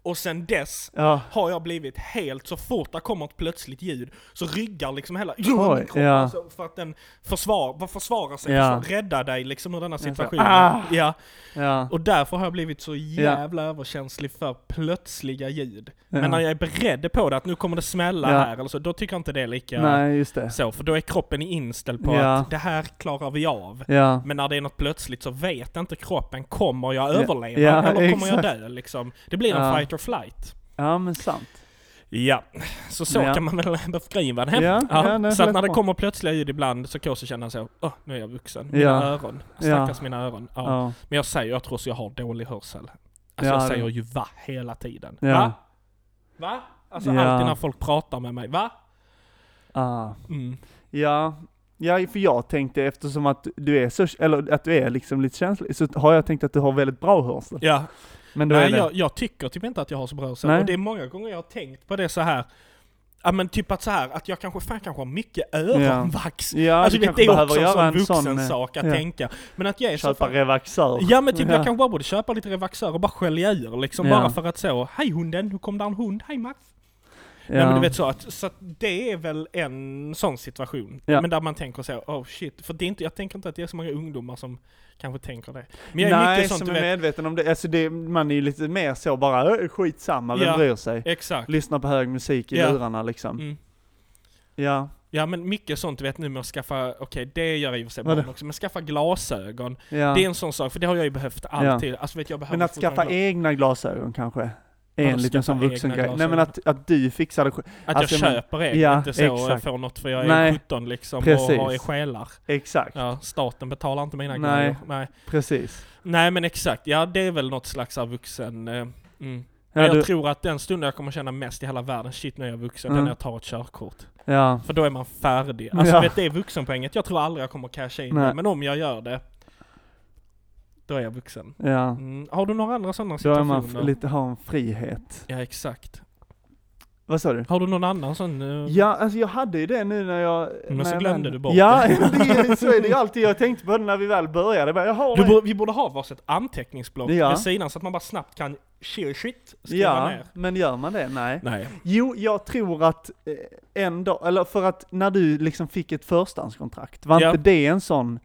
Och sen dess ja, har jag blivit helt, så fort det kommer ett plötsligt ljud så ryggar liksom hela Oj, ja. alltså, för att den försvar, försvarar sig, Ja. försvar, räddar dig liksom ur denna situationen. ah. Ja, ja, och därför har jag blivit så jävla överkänslig för plötsliga ljud. Ja. Men när jag är beredd på det, att nu kommer det smälla Ja. här eller så, då tycker jag inte det är lika nej just det. så, för då är kroppen inställd på Ja. att det här klarar vi av. Ja, Men när det är något plötsligt så vet inte kroppen, kommer jag Ja. överleva Ja, eller kommer jag exakt. dö liksom? Det blir en Ja. fight or flight. ja men sant. Ja, så så Ja. kan man väl beskriva det. Ja, ja, det är så att när det bra. kommer plötsliga ljud ibland så kan jag också känna så, åh, nu är jag vuxen. Mina Ja. öron. Ja. Stackars mina öron. Ja. Ja, Men jag säger, jag tror så jag har dålig hörsel. Alltså Ja, jag säger ju va hela tiden. Ja. Va? Va? Alltså Ja. alltid när folk pratar med mig, va? ah. Mm. ja, ja, för jag tänkte eftersom att du är så, eller att du är liksom lite känslig, så har jag tänkt att du har väldigt bra hörsel. Ja, Men då är Nej, det, jag, jag tycker typ inte att jag har så bra hörsel. Och det är många gånger jag har tänkt på det så här. Ja men typ att så här att jag kanske, fan kanske har mycket öronvax. ja, alltså du vet, det är också en sån en vuxen sån, eh, sak att ja. tänka. Men att jag är så köpa fan, Revaxör. Ja men typ Ja. jag kanske bara borde köpa lite Revaxör och bara skölja ur liksom. Bara för att så, hej hunden, nu kom där en hund, hej Max. Ja. Nej men du vet så att, så att det är väl en sån situation. Ja. Men där man tänker så, oh shit. För det är inte, jag tänker inte att det är så många ungdomar som kanske tänker det. Men jag är Nej, mycket sånt som är vet. medveten om det. Alltså det, man är ju lite mer så bara, "Ö, skitsamma, vem Ja. bryr sig? Exakt. Lyssna på hög musik i Ja. lurarna liksom. Mm. Ja, Ja men mycket sånt du vet nu med att skaffa, okej det gör jag i och för sig barn också, men skaffa glasögon. ja. Det är en sån sak, för det har jag ju behövt alltid. Alltså vet jag Men att skaffa fortfarande- egna glasögon kanske? Är en liten sån vuxen grej. Nej men att, att du fixar det. Att alltså, jag köper egna, Ja, inte så och jag exakt. får något för jag är Nej. 17 liksom Precis. och har är skälar. Exakt, Ja, staten betalar inte mina Nej. grejer. Nej. precis. Nej men exakt, ja det är väl något slags av vuxen... Eh, mm. Ja, jag du, tror att den stunden jag kommer känna mest i hela världen, shit nu är jag vuxen, Mm. den när jag tar ett körkort. ja, För då är man färdig. Alltså Ja. vet det är vuxenpoänget, jag tror aldrig jag kommer casha in Nej. det, men om jag gör det, då är jag vuxen. ja. Mm. Har du några andra sådana Då är situationer? man lite, har en frihet. Ja exakt. Vad sa du? Har du någon annan sån? eh, Ja, alltså jag hade ju det nu när jag... Men när så jag glömde väl- du bort Ja, det. det är, så är det ju alltid. Jag tänkte på det när vi väl började. Bara, jag har Du borde, vi borde ha varsitt anteckningsblock Ja. vid sidan så att man bara snabbt kan share shit, skriva Ja, ner. men gör man det? Nej. Nej. Jo, jag tror att eh, en dag, eller för att när du liksom fick ett förstahandskontrakt, var Ja. inte det en sån...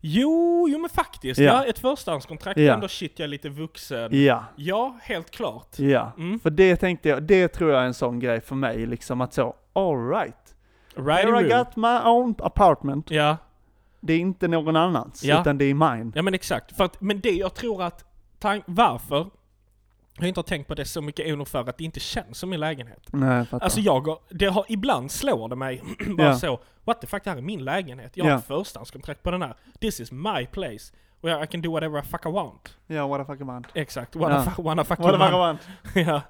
Jo, jo men faktiskt. Ja. Ja, ett förstahandskontrakt Ja. ändå shit, jag är lite vuxen. Ja, Ja, helt klart. ja. Mm. För det tänkte jag, det tror jag är en sån grej för mig, liksom att så, alright. Right Here I got my own apartment. Ja. Det är inte någon annans, Ja. utan det är mine. ja, men exakt. Att, men det jag tror att, varför jag inte har tänkt på det så mycket är nog för att det inte känns som min lägenhet. Nej, jag fattar. Alltså jag, har- det har, ibland slår det mig bara Ja. så, what the fuck, det här är min lägenhet. Jag har Ja. ett förstahandskontrakt på den här. This is my place. Jag I can do whatever I fuck I want. Ja, what the fuck I? Exakt, what Ja. the fuck, wanna fuck What you fuck I? ja.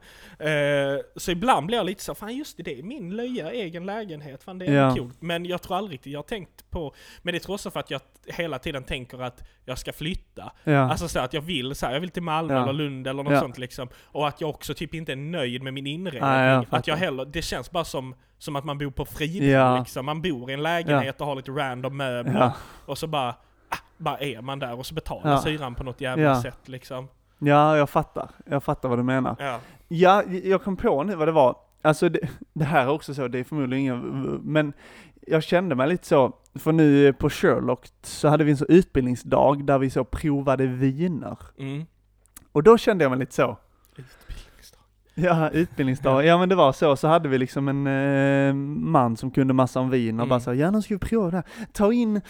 Eh, så ibland blir jag lite så, fan just det, det är min löja, egen lägenhet, fan det är Ja. coolt. Men jag tror aldrig riktigt jag har tänkt på, men det tror också för att jag hela tiden tänker att jag ska flytta. Ja. Alltså så att jag vill så här, jag vill till Malmö eller Lund eller något sånt liksom. Och att jag också typ inte är nöjd med min inredning. Jag att jag heller, det känns bara som, som att man bor på Fridhem liksom. Man bor i en lägenhet och har lite random möbler. Och så bara, ah, bara är man där och så betalar Ja. hyran på något jävla Ja. sätt liksom. ja, jag fattar. Jag fattar vad du menar. Ja. Ja, jag kom på nu vad det var. Alltså det, det här är också så, det är förmodligen ingen, men jag kände mig lite så, för nu på Sherlock så hade vi en så utbildningsdag där vi så provade viner. Mm. Och då kände jag mig lite så, Utbildningsdag. ja utbildningsdag, ja men det var så, så hade vi liksom en eh, man som kunde massa om vin och Mm. bara så, ja nu ska vi prova det här. Ta in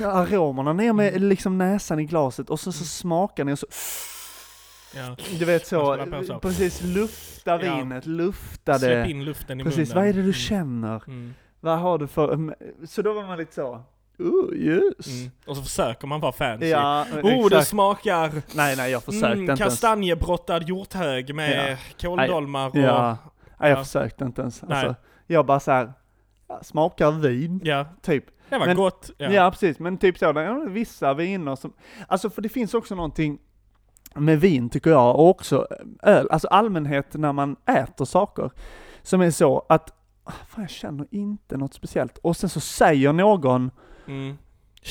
aromerna ner med Mm. liksom näsan i glaset och så, så smakar ni och så Ja. du vet så, precis lufta Ja. vinet, lufta Släpp det. in luften i Precis, munnen. vad är det du Mm. känner? Mm. Vad har du för, mm, så då var man lite så, oh yes. Mm. Och så försöker man vara fancy. Ja, Oh, det exakt. smakar Nej, nej, jag försökte mm, inte ens. kastanjebrottad hjorthög med kåldolmar och... Ja, nej, jag Ja. försökte inte ens. Nej. Alltså, jag bara så här, ja, smakar vin, Ja, typ. Det var Men- gott. Ja. Ja. precis, men typ så, det är vissa viner som, alltså för det finns också någonting med vin tycker jag, och också öl, alltså allmänhet när man äter saker, som är så att, ah, fan jag känner inte något speciellt, och sen så säger någon, Mm.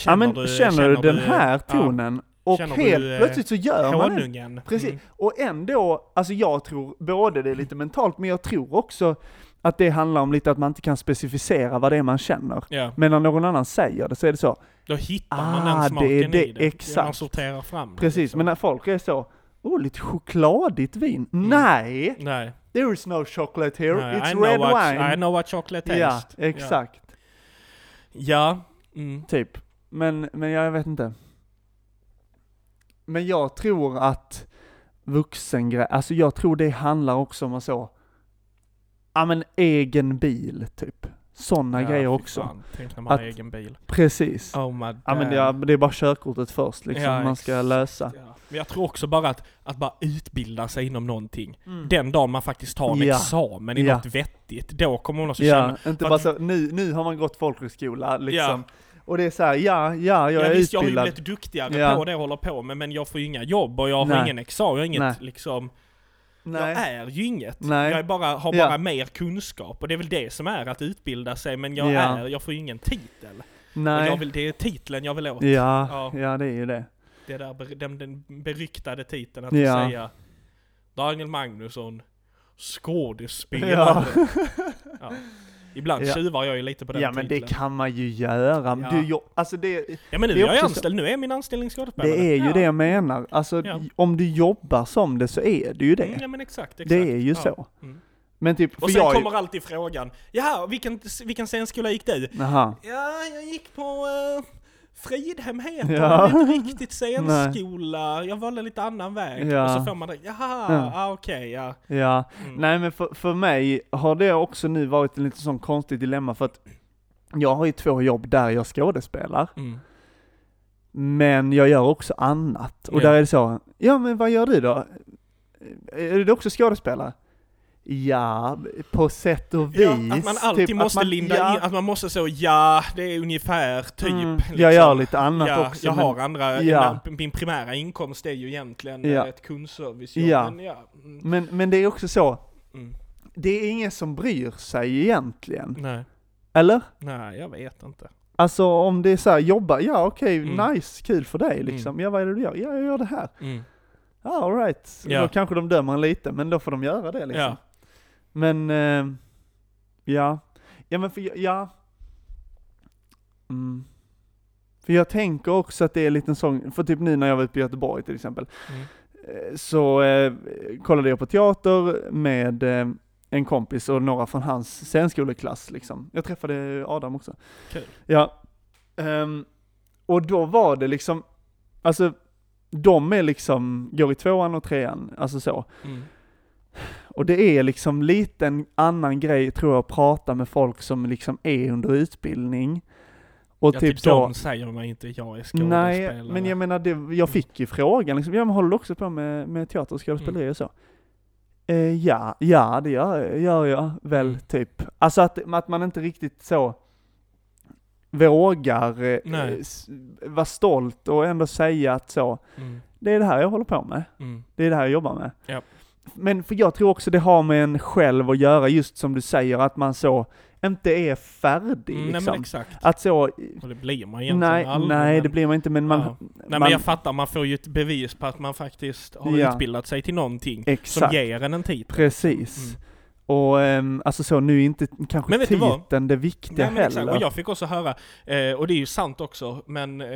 ja men känner, du den här tonen? Och Känner du, helt eh, plötsligt så gör Ja, man det. honungen. Precis, Mm. och ändå, alltså jag tror både det är lite mentalt, men jag tror också att det handlar om lite att man inte kan specificera vad det är man känner. Ja, Men när någon annan säger det så är det så, då hittar Ah, man den det är smaken det, i det. exakt. Man sorterar fram det, precis, liksom. men när folk är så, oh lite chokladigt vin. Mm. Nej! Nej. There is no chocolate here, Nej, it's I red what, wine. I know what chocolate ja, taste. exakt. Ja. Mm. Typ. Men, men jag vet inte. Men jag tror att vuxengrej, alltså jag tror det handlar också om att så, ja men egen bil typ. Sådana grejer fy också. Fan. Tänk när man har Att- egen bil. Precis. Oh my Ja men är, det är bara körkortet först liksom, Ja, man ska lösa. Ja. Men jag tror också bara att, att bara utbilda sig inom någonting. Mm. Den dagen man faktiskt tar en Ja. examen i Ja. något vettigt, då kommer man också känna... Ja, inte bara att- så, nu, nu har man gått folkhögskola liksom. Och det är så här, ja, ja, jag ja, är visst, jag har ju utbildad. blivit duktigare Ja. på det jag håller på med, men jag får ju inga jobb och jag har Nej. ingen examen, jag har inget Nej. liksom... Nej. Jag är ju inget. Nej. Jag bara, har Ja. bara mer kunskap och det är väl det som är att utbilda sig, men jag Ja. är, jag får ju ingen titel. Nej. Jag vill, det är titeln jag vill åt. Ja, Ja. ja, det är ju det. Det där, den, den beryktade titeln att Ja. säga Daniel Magnusson, skådespelare. Ja. Ibland Ja. tjuvar jag ju lite på den Ja men det titeln. kan man ju göra. Ja. Du, jo, alltså det, Ja men nu det är jag anställd, nu är min anställning skådespelare. det är ju ja. det jag menar. Alltså Ja. om du jobbar som det så är det ju det. Mm, ja men exakt, exakt. det är ju så. Mm. Men typ, Och sen jag... kommer alltid frågan, jaha, vilken, vilken scenskola gick du? Jaha. Ja, jag gick på uh, Fridhem heter Ja. det, inte riktigt scenskola, jag valde lite annan väg. Ja. Och så får man det, jaha, Ja. ah, okej, ja. Ja. Mm. Nej men för, för mig har det också nu varit en lite sån konstigt dilemma för att jag har ju två jobb där jag skådespelar. Mm. Men jag gör också annat. Och Ja. där är det så, ja men vad gör du då? Är du också skådespelare? Ja, på sätt och vis. Ja, att man alltid Typ måste man, linda ja, in, att man måste så, ja, det är ungefär, typ. mm, liksom. Jag gör lite annat ja, också. jag men, har andra, Ja. min, primära inkomst är ju egentligen Ja. ett kundservicejobb. Ja. Men ja. mm. men, men det är också så, Mm. det är ingen som bryr sig egentligen. Nej. Eller? Nej, jag vet inte. Alltså om det är så här, jobba, ja okej, Mm. nice, kul för dig liksom. Ja vad är det du gör? Ja jag gör det här. Mm. Ja alright. Ja. Då kanske de dömer en lite, men då får de göra det liksom. Men, eh, ja. Ja men för, ja. Mm. För jag tänker också att det är en liten sån, för typ nu när jag var uppe i Göteborg till exempel, Mm. eh, så eh, kollade jag på teater med eh, en kompis och några från hans scenskoleklass liksom. Jag träffade Adam också. Kul. Ja. Ehm, och då var det liksom, alltså de är liksom, går i tvåan och trean, alltså så. Mm. Och det är liksom lite en annan grej tror jag att prata med folk som liksom är under utbildning. Och Ja, typ, typ så, de säger man inte, jag är skådespelare. nej, men jag menar det, jag fick ju frågan liksom, ja men håller också på med, med teater och skådespeleri Mm. och så? Eh, ja, ja det gör, gör jag väl Mm. typ. Alltså att, att man inte riktigt så vågar eh, vara stolt och ändå säga att så, Mm. det är det här jag håller på med. Mm. Det är det här jag jobbar med. Ja. Men för jag tror också det har med en själv att göra, just som du säger, att man så inte är färdig Mm, nej liksom. men exakt. Att så, Och det blir man egentligen nej, aldrig. nej men, det blir man inte, men man... Ja. Nej man men jag fattar, man får ju ett bevis på att man faktiskt har Ja. utbildat sig till någonting exakt, som ger en en titel. precis. Mm. Och ehm, alltså så, nu är inte kanske Men titeln det viktiga Nej men exakt, heller. och jag fick också höra, eh, och det är ju sant också, men eh,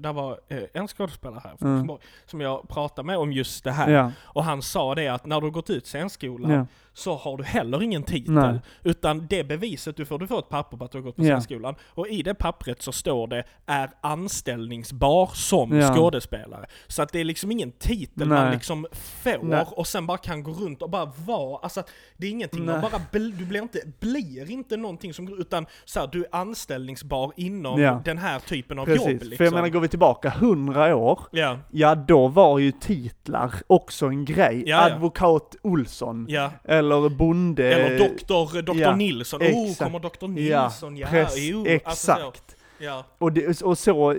det var eh, en skådespelare här från Mm. Som jag pratade med om just det här. Ja, Och han sa det att när du gått ut scenskolan ja, så har du heller ingen titel. Nej. Utan det beviset du får, du får ett papper på att du har gått på Ja. scenskolan. Och i det pappret så står det är anställningsbar som Ja. skådespelare. Så att det är liksom ingen titel man Nej. liksom får Nej. och sen bara kan gå runt och bara vara. Alltså det är ingenting, man bara du blir inte, blir inte någonting som utan så här, du är anställningsbar inom Ja. den här typen av jobb. precis. Liksom. För jag menar, går vi tillbaka hundra år, Ja, ja då var ju titlar också en grej. Advokat Olsson, ja. Eller bonde. Eller doktor, doktor ja, Nilsson. Oh, exakt. kommer doktor Ja, Nilsson? Ja, press, jo. exakt. Alltså så. Ja. Och, det, och så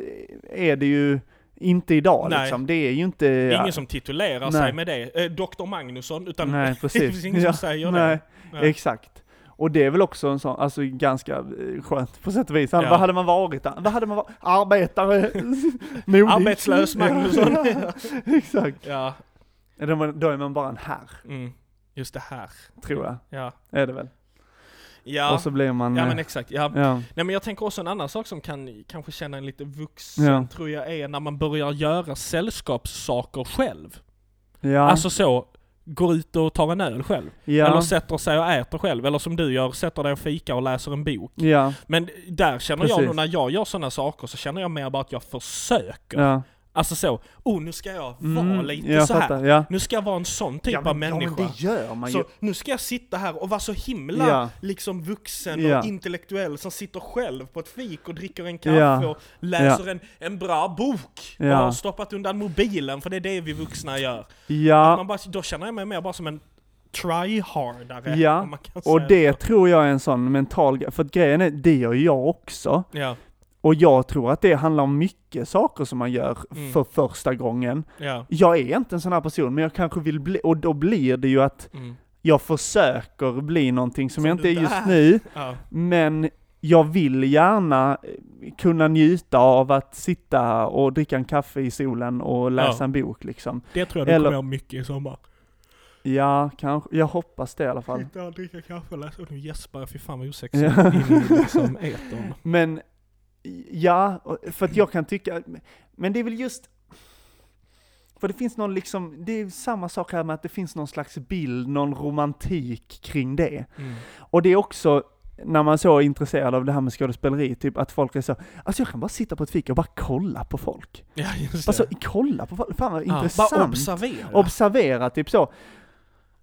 är det ju inte idag Nej. liksom. Det är ju inte... Det är ingen som titulerar sig Nej. med det. Eh, Doktor Magnusson, utan Nej, det precis. finns ingen som säger nej, det. Nej. Exakt. Och det är väl också en sån, alltså ganska eh, skönt på sätt och vis. Han, Ja. Vad hade man varit? Vad hade man varit? Arbetare. Arbetslös Magnusson. Ja, exakt. ja, Då Då är man bara en herr, mm. Just det här. tror jag. Ja, Är det väl? ja. Och så blir man... ja eh, men exakt. Ja. ja. Nej men jag tänker också en annan sak som kan kanske känna en lite vuxen, Ja. tror jag, är när man börjar göra sällskapssaker själv. Ja. Alltså så, går ut och tar en öl själv. ja. Eller sätter sig och äter själv. Eller som du gör, sätter dig och fikar och läser en bok. ja. Men där känner jag Precis. nog, när jag gör sådana saker så känner jag mer bara att jag försöker. Ja. Alltså så, oh nu ska jag vara Mm, lite jag så här. fattar, ja. Nu ska jag vara en sån typ ja, av men, människa. Ja, men det gör man ju. så nu ska jag sitta här och vara så himla Ja. liksom vuxen och intellektuell som sitter själv på ett fik och dricker en kaffe och läser en, en bra bok och har stoppat undan mobilen för det är det vi vuxna gör. Ja. Man bara, då känner jag mig mer bara som en tryhardare. Ja, Och det så. tror jag är en sån mental grej, för att grejen är, det gör jag också. Ja, Och jag tror att det handlar om mycket saker som man gör Mm. för första gången. ja. Jag är inte en sån här person, men jag kanske vill bli, och då blir det ju att Mm. jag försöker bli någonting som, Som jag inte är just är. nu, ja. men jag vill gärna eh, kunna njuta av att sitta och dricka en kaffe i solen och läsa Ja. en bok liksom. Det tror jag du Eller- kommer göra mycket i sommar. Ja, kanske, jag hoppas det i alla fall. Sitta och dricka kaffe och läsa. Och nu gäspar jag, fy fan vad osexigt. In i liksom etern. Men, ja, för att jag kan tycka, men det är väl just, för det finns någon liksom, det är samma sak här med att det finns någon slags bild, någon romantik kring det. Mm. Och det är också, när man så är intresserad av det här med skådespeleri, typ att folk är så, alltså jag kan bara sitta på ett fika och bara kolla på folk. Ja, just det. Alltså kolla på folk, fan vad Ja, intressant. Bara observera. Observera, typ så.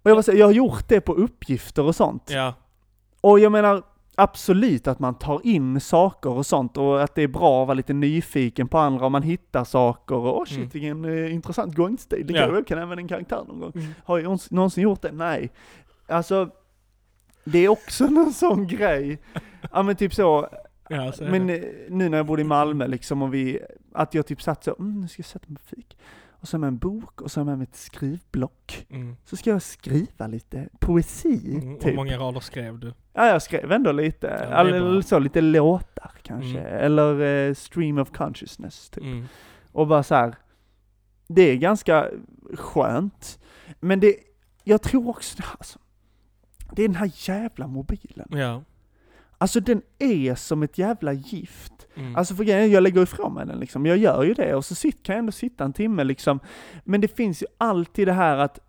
Och jag, säga, jag har gjort det på uppgifter och sånt. ja. Och jag menar, absolut att man tar in saker och sånt och att det är bra att vara lite nyfiken på andra om man hittar saker och åh shit Mm. vilken eh, intressant gångstil, det Ja. går, jag kan använda en karaktär någon gång. Mm. Har jag någonsin- gjort det? Nej. Alltså, det är också någon sån grej. Ja men typ så, Ja, så men det. eh, nu när jag bodde i Malmö liksom och vi, att jag typ satt så, mm, nu ska jag sätta mig på fik. Och så har med en bok och så har mig ett skrivblock. Mm. Så ska jag skriva lite poesi, Mm. Hur typ. många rader skrev du? Ja, jag skrev ändå lite, eller bra. så, lite låtar kanske, Mm. eller eh, stream of consciousness typ. Mm. Och bara så här. det är ganska skönt. Men det, jag tror också, alltså, det är den här jävla mobilen. Ja. Alltså den är som ett jävla gift. Mm. Alltså för grejen jag lägger ifrån mig den liksom, jag gör ju det och så sit, kan jag ändå sitta en timme liksom. Men det finns ju alltid det här att,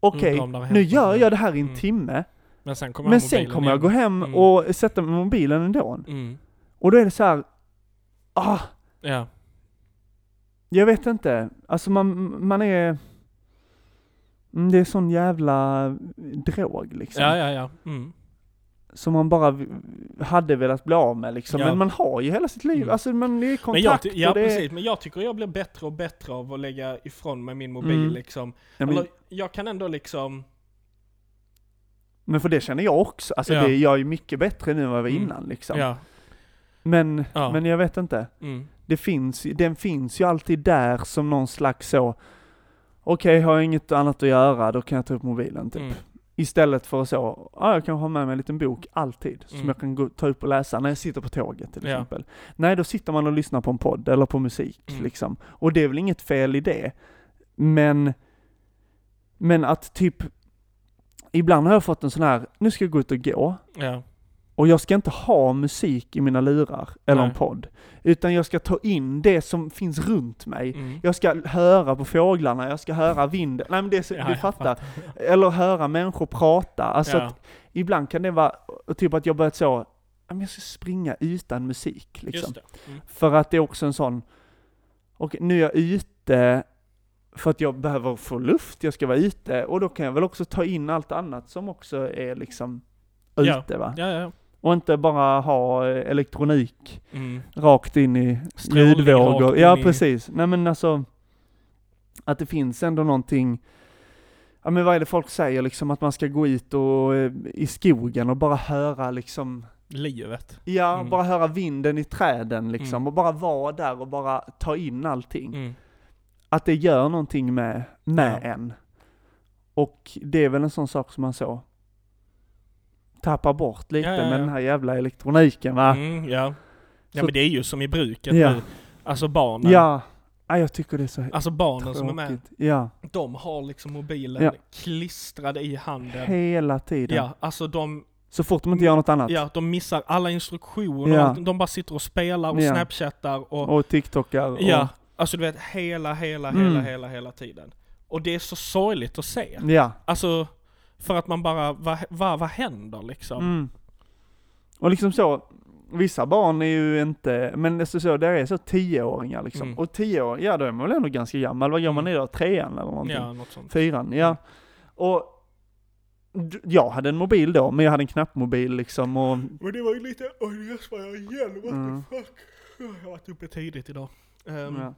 okej, har nu gör jag det här i en Mm. timme, men sen kommer men sen kommer jag gå hem Mm. och sätta mig med mobilen ändå. Mm. Och då är det så här, ah, Ja. jag vet inte, alltså man, man är, mm, det är sån jävla drog liksom. Ja, ja, ja. Mm. Som man bara hade velat bli av med liksom. Ja. Men man har ju hela sitt liv, Mm. alltså man är i Men kontakt jag, ty- ja, det precis. Men jag tycker jag blir bättre och bättre av att lägga ifrån mig min mobil Mm. liksom. Ja, men, Eller, jag kan ändå liksom... men för det känner jag också, alltså Ja. det, jag är mycket bättre nu än vad jag var Mm. innan liksom. Ja. Men, men jag vet inte. Mm. Det finns, den finns ju alltid där som någon slags så, okej har jag inget annat att göra, då kan jag ta upp mobilen typ. Istället för så, ja jag kan ha med mig en liten bok alltid, som Mm. jag kan gå, ta upp och läsa när jag sitter på tåget till Ja. exempel. Nej, då sitter man och lyssnar på en podd eller på musik Mm. liksom. Och det är väl inget fel i det. Men, men att typ, ibland har jag fått en sån här, nu ska jag gå ut och gå, Ja. Och jag ska inte ha musik i mina lurar, eller en Nej. podd. Utan jag ska ta in det som finns runt mig. Mm. Jag ska höra på fåglarna, jag ska höra vinden, nej men det, är Ja, du jag fattar. Eller höra människor prata. Alltså ja. att ibland kan det vara, typ att jag börjat så, "Ja, jag ska springa utan musik liksom. Just. Mm. För att det är också en sån, okej nu är jag ute för att jag behöver få luft, jag ska vara ute och då kan jag väl också ta in allt annat som också är liksom Ja. ute va. Ja, ja. Och inte bara ha eh, elektronik Mm. rakt in i Strålning ljudvågor. Ja i- precis. Nej men alltså, att det finns ändå någonting, ja men vad är det folk säger liksom, att man ska gå ut och eh, i skogen och bara höra liksom, Livet. ja Mm. bara höra vinden i träden liksom, Mm. och bara vara där och bara ta in allting. Mm. Att det gör någonting med, med Ja. en. Och det är väl en sån sak som man så tappar bort lite Ja, ja, med ja. den här jävla elektroniken va. Mm, ja. Ja Så- men det är ju som i bruket nu. Alltså barnen. Ja, ja jag tycker det är så Alltså barnen som är med. tråkigt. Ja, De har liksom mobilen Ja. klistrad i handen. hela tiden. Ja, alltså de, Så fort de inte gör något annat. ja, de missar alla instruktioner. Ja. De bara sitter och spelar och Ja. snapchattar och... Och TikTokar och... Ja, alltså du vet hela, hela, Mm. hela, hela, hela tiden. Och det är så sorgligt att se. Ja. Alltså, för att man bara, vad, vad, vad händer liksom? Mm. Och liksom så, vissa barn är ju inte, men det är så, det är så tioåringar liksom. Mm. Och tio år, ja då är man väl ändå ganska gammal. Vad gör man Mm. idag? Trean eller någonting? Ja, något sånt. Fyran, ja. Och d- jag hade en mobil då, men jag hade en knappmobil liksom och... Men det var ju lite, oj jag svär igen, what Mm. the fuck. Jag har varit uppe tidigt idag. Ehm, Ja.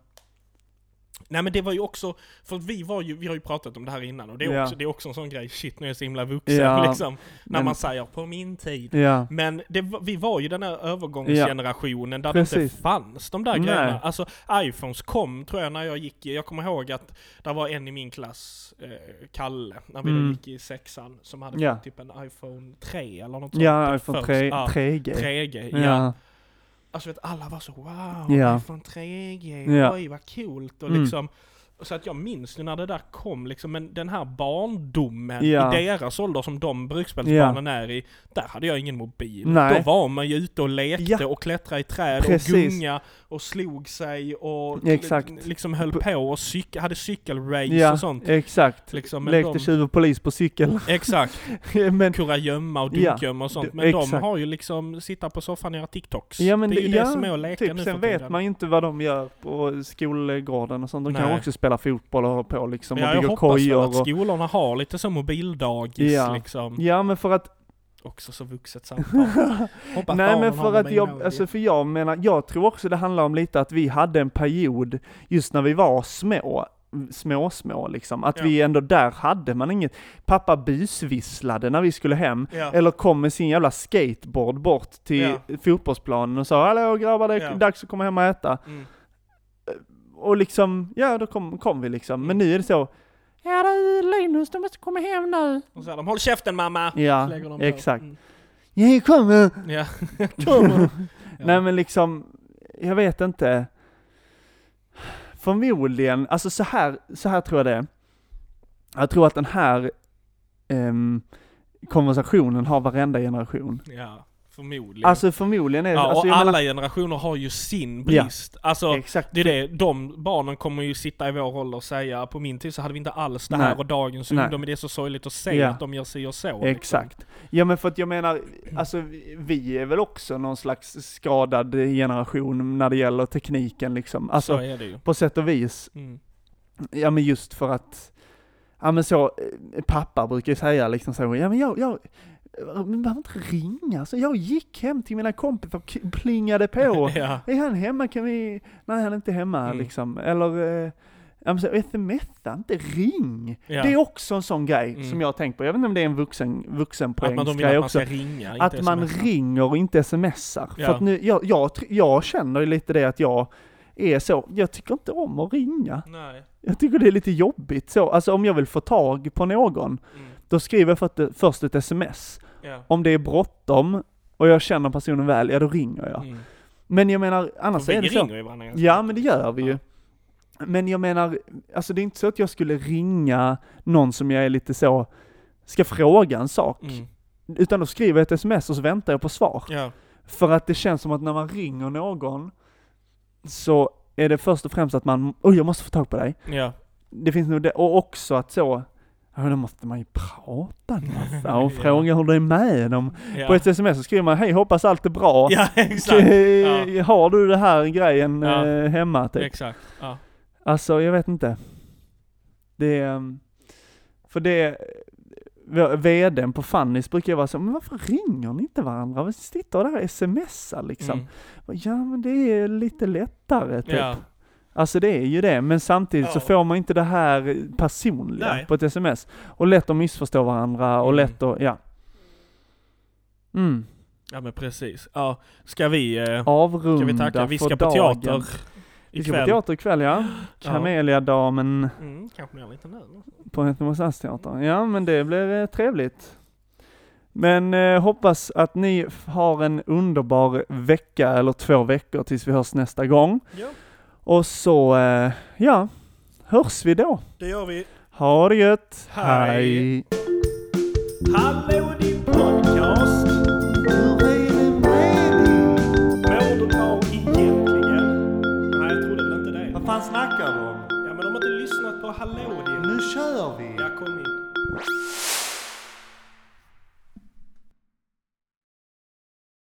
Nej men det var ju också, för vi var ju, vi har ju pratat om det här innan och det är, Ja. också, det är också en sån grej, shit nu är jag så himla vuxen Ja, liksom. När men- man säger på min tid. Ja. Men det, vi var ju den här övergångsgenerationen där det inte Precis. fanns de där Nej. grejerna. Alltså iPhones kom tror jag när jag gick jag kommer ihåg att det var en i min klass, eh, Kalle, när vi Mm. gick i sexan, som hade typ en iPhone 3 eller något sånt. Ja, iPhone först- 3, ja, 3G. 3G, ja. Alltså vet, alla var så wow, Ja. iPhone 3G, Ja. oj vad coolt och Mm. liksom så att jag minns ju när det där kom liksom, men den här barndomen Ja. i deras ålder som de brukspelsbarnen är i, där hade jag ingen mobil. Nej. Då var man ju ute och lekte Ja. och klättrade i träd Precis. och gunga och slog sig och Exakt. li- liksom höll på och cyk- hade cykelrace Ja, och sånt. exakt. Liksom, Lekte de- tjuv och polis på cykel. Exakt, men, kurragömma och Ja, dunkgömma och sånt. Men de exakt. har ju liksom, sitta på soffan och göra TikToks. ja men det är ju ja, det som är att leka typ, nu sen vet man ju inte vad de gör på skolgården och sånt. De kan Nej. också spela fotboll och hålla på liksom Ja, och jag bygga hoppas väl kojor att skolorna har lite så mobildagis Ja. liksom. Ja men för att Också så vuxet samtal. Nej men för att jag, alltså för jag menar, jag tror också det handlar om lite att vi hade en period just när vi var små, små små liksom, att Ja. vi ändå där hade man inget, pappa busvisslade när vi skulle hem, Ja. eller kom med sin jävla skateboard bort till Ja. fotbollsplanen och sa hallå grabbar det är dags att komma hem och äta. Mm. Och liksom, ja då kom, kom vi liksom. Men nu är det så, ja du Linus, du måste komma hem nu. Och så säger de 'Håll käften mamma!' Ja, exakt. Mm. Ja, kom nu. Ja. Kommer. Ja. Nej men liksom, jag vet inte. Förmodligen, alltså så här, så här tror jag det är. Jag tror att den här ehm, konversationen har varenda generation. ja, förmodligen. Alltså förmodligen är det, ja, alltså, och alla menar, generationer har ju sin Ja. brist. Alltså, exakt. det är det, de barnen kommer ju sitta i vår ålder och säga på min tid så hade vi inte alls det Nej. här och dagens Nej. ungdom, det är så sorgligt att se Ja. att de gör si och så. liksom. Exakt. Ja men för att jag menar, alltså vi- är väl också någon slags skadad generation när det gäller tekniken liksom. så Alltså är det ju. på sätt och vis. Mm. Ja men just för att, ja men så, eh, pappa brukar ju säga liksom så, ja men jag, jag, men behöver inte ringa, så jag gick hem till mina kompisar och plingade på. ja. Är han hemma kan vi, nej han är inte hemma Mm. liksom. Eller, eh, smsa, inte ring. Ja. Det är också en sån grej Mm. som jag har tänkt på, jag vet inte om det är en vuxen, man, vuxenpoängsgrej att man också. ringa, Att man ringer och inte smsar. Ja. För att nu, jag, jag, jag känner lite det att jag är så, jag tycker inte om att ringa. Nej. Jag tycker det är lite jobbigt så, alltså om jag vill få tag på någon, Mm. Då skriver jag för att, först ett sms. Ja. Om det är bråttom och jag känner personen väl, ja då ringer jag. Mm. Men jag menar, annars är det så. ringer ju varandra Ja men det gör vi ju. Ja. Men jag menar, alltså det är inte så att jag skulle ringa någon som jag är lite så, ska fråga en sak. Mm. Utan då skriver jag ett sms och så väntar jag på svar. Ja. För att det känns som att när man ringer någon, så är det först och främst att man, oj jag måste få tag på dig. Ja. Det finns nog det, och också att så, ja då måste man ju prata en massa och Ja. fråga hur det är med dem. Ja. På ett sms så skriver man, hej hoppas allt är bra. ja, exakt. Eh, Har du det här grejen Ja. eh, hemma typ? Exakt. Ja. Alltså jag vet inte. Det um, för det, vdn på Fannys brukar ju vara så, men varför ringer ni inte varandra? Vad sitter där och smsar liksom? Mm. Ja men det är lite lättare typ. Alltså det är ju det, men samtidigt så Ja. får man inte det här personliga Nej. på ett sms. Och lätt att missförstå varandra och Mm. lätt att, ja. Mm. ja men precis. Ja. Ska vi, eh, Avrunda ska vi tacka? Vi ska på dagen. teater Vi ska på ikväll. teater ikväll ja. Kameliadamen Mm, kanske blir lite nu. på Göteborgsteatern. Ja men det blir eh, trevligt. Men eh, hoppas att ni har en underbar vecka eller två veckor tills vi hörs nästa gång. Ja, Och så, eh, ja, hörs vi då. det gör vi. Ha det gött. Hej. Hallå din podcast! Hur är det med dig? Mår du bra egentligen? Nej, jag trodde väl inte det. Vad fan snackar du om? Ja, men de har inte lyssnat på Hallå din. Nu kör vi! Ja, kom in.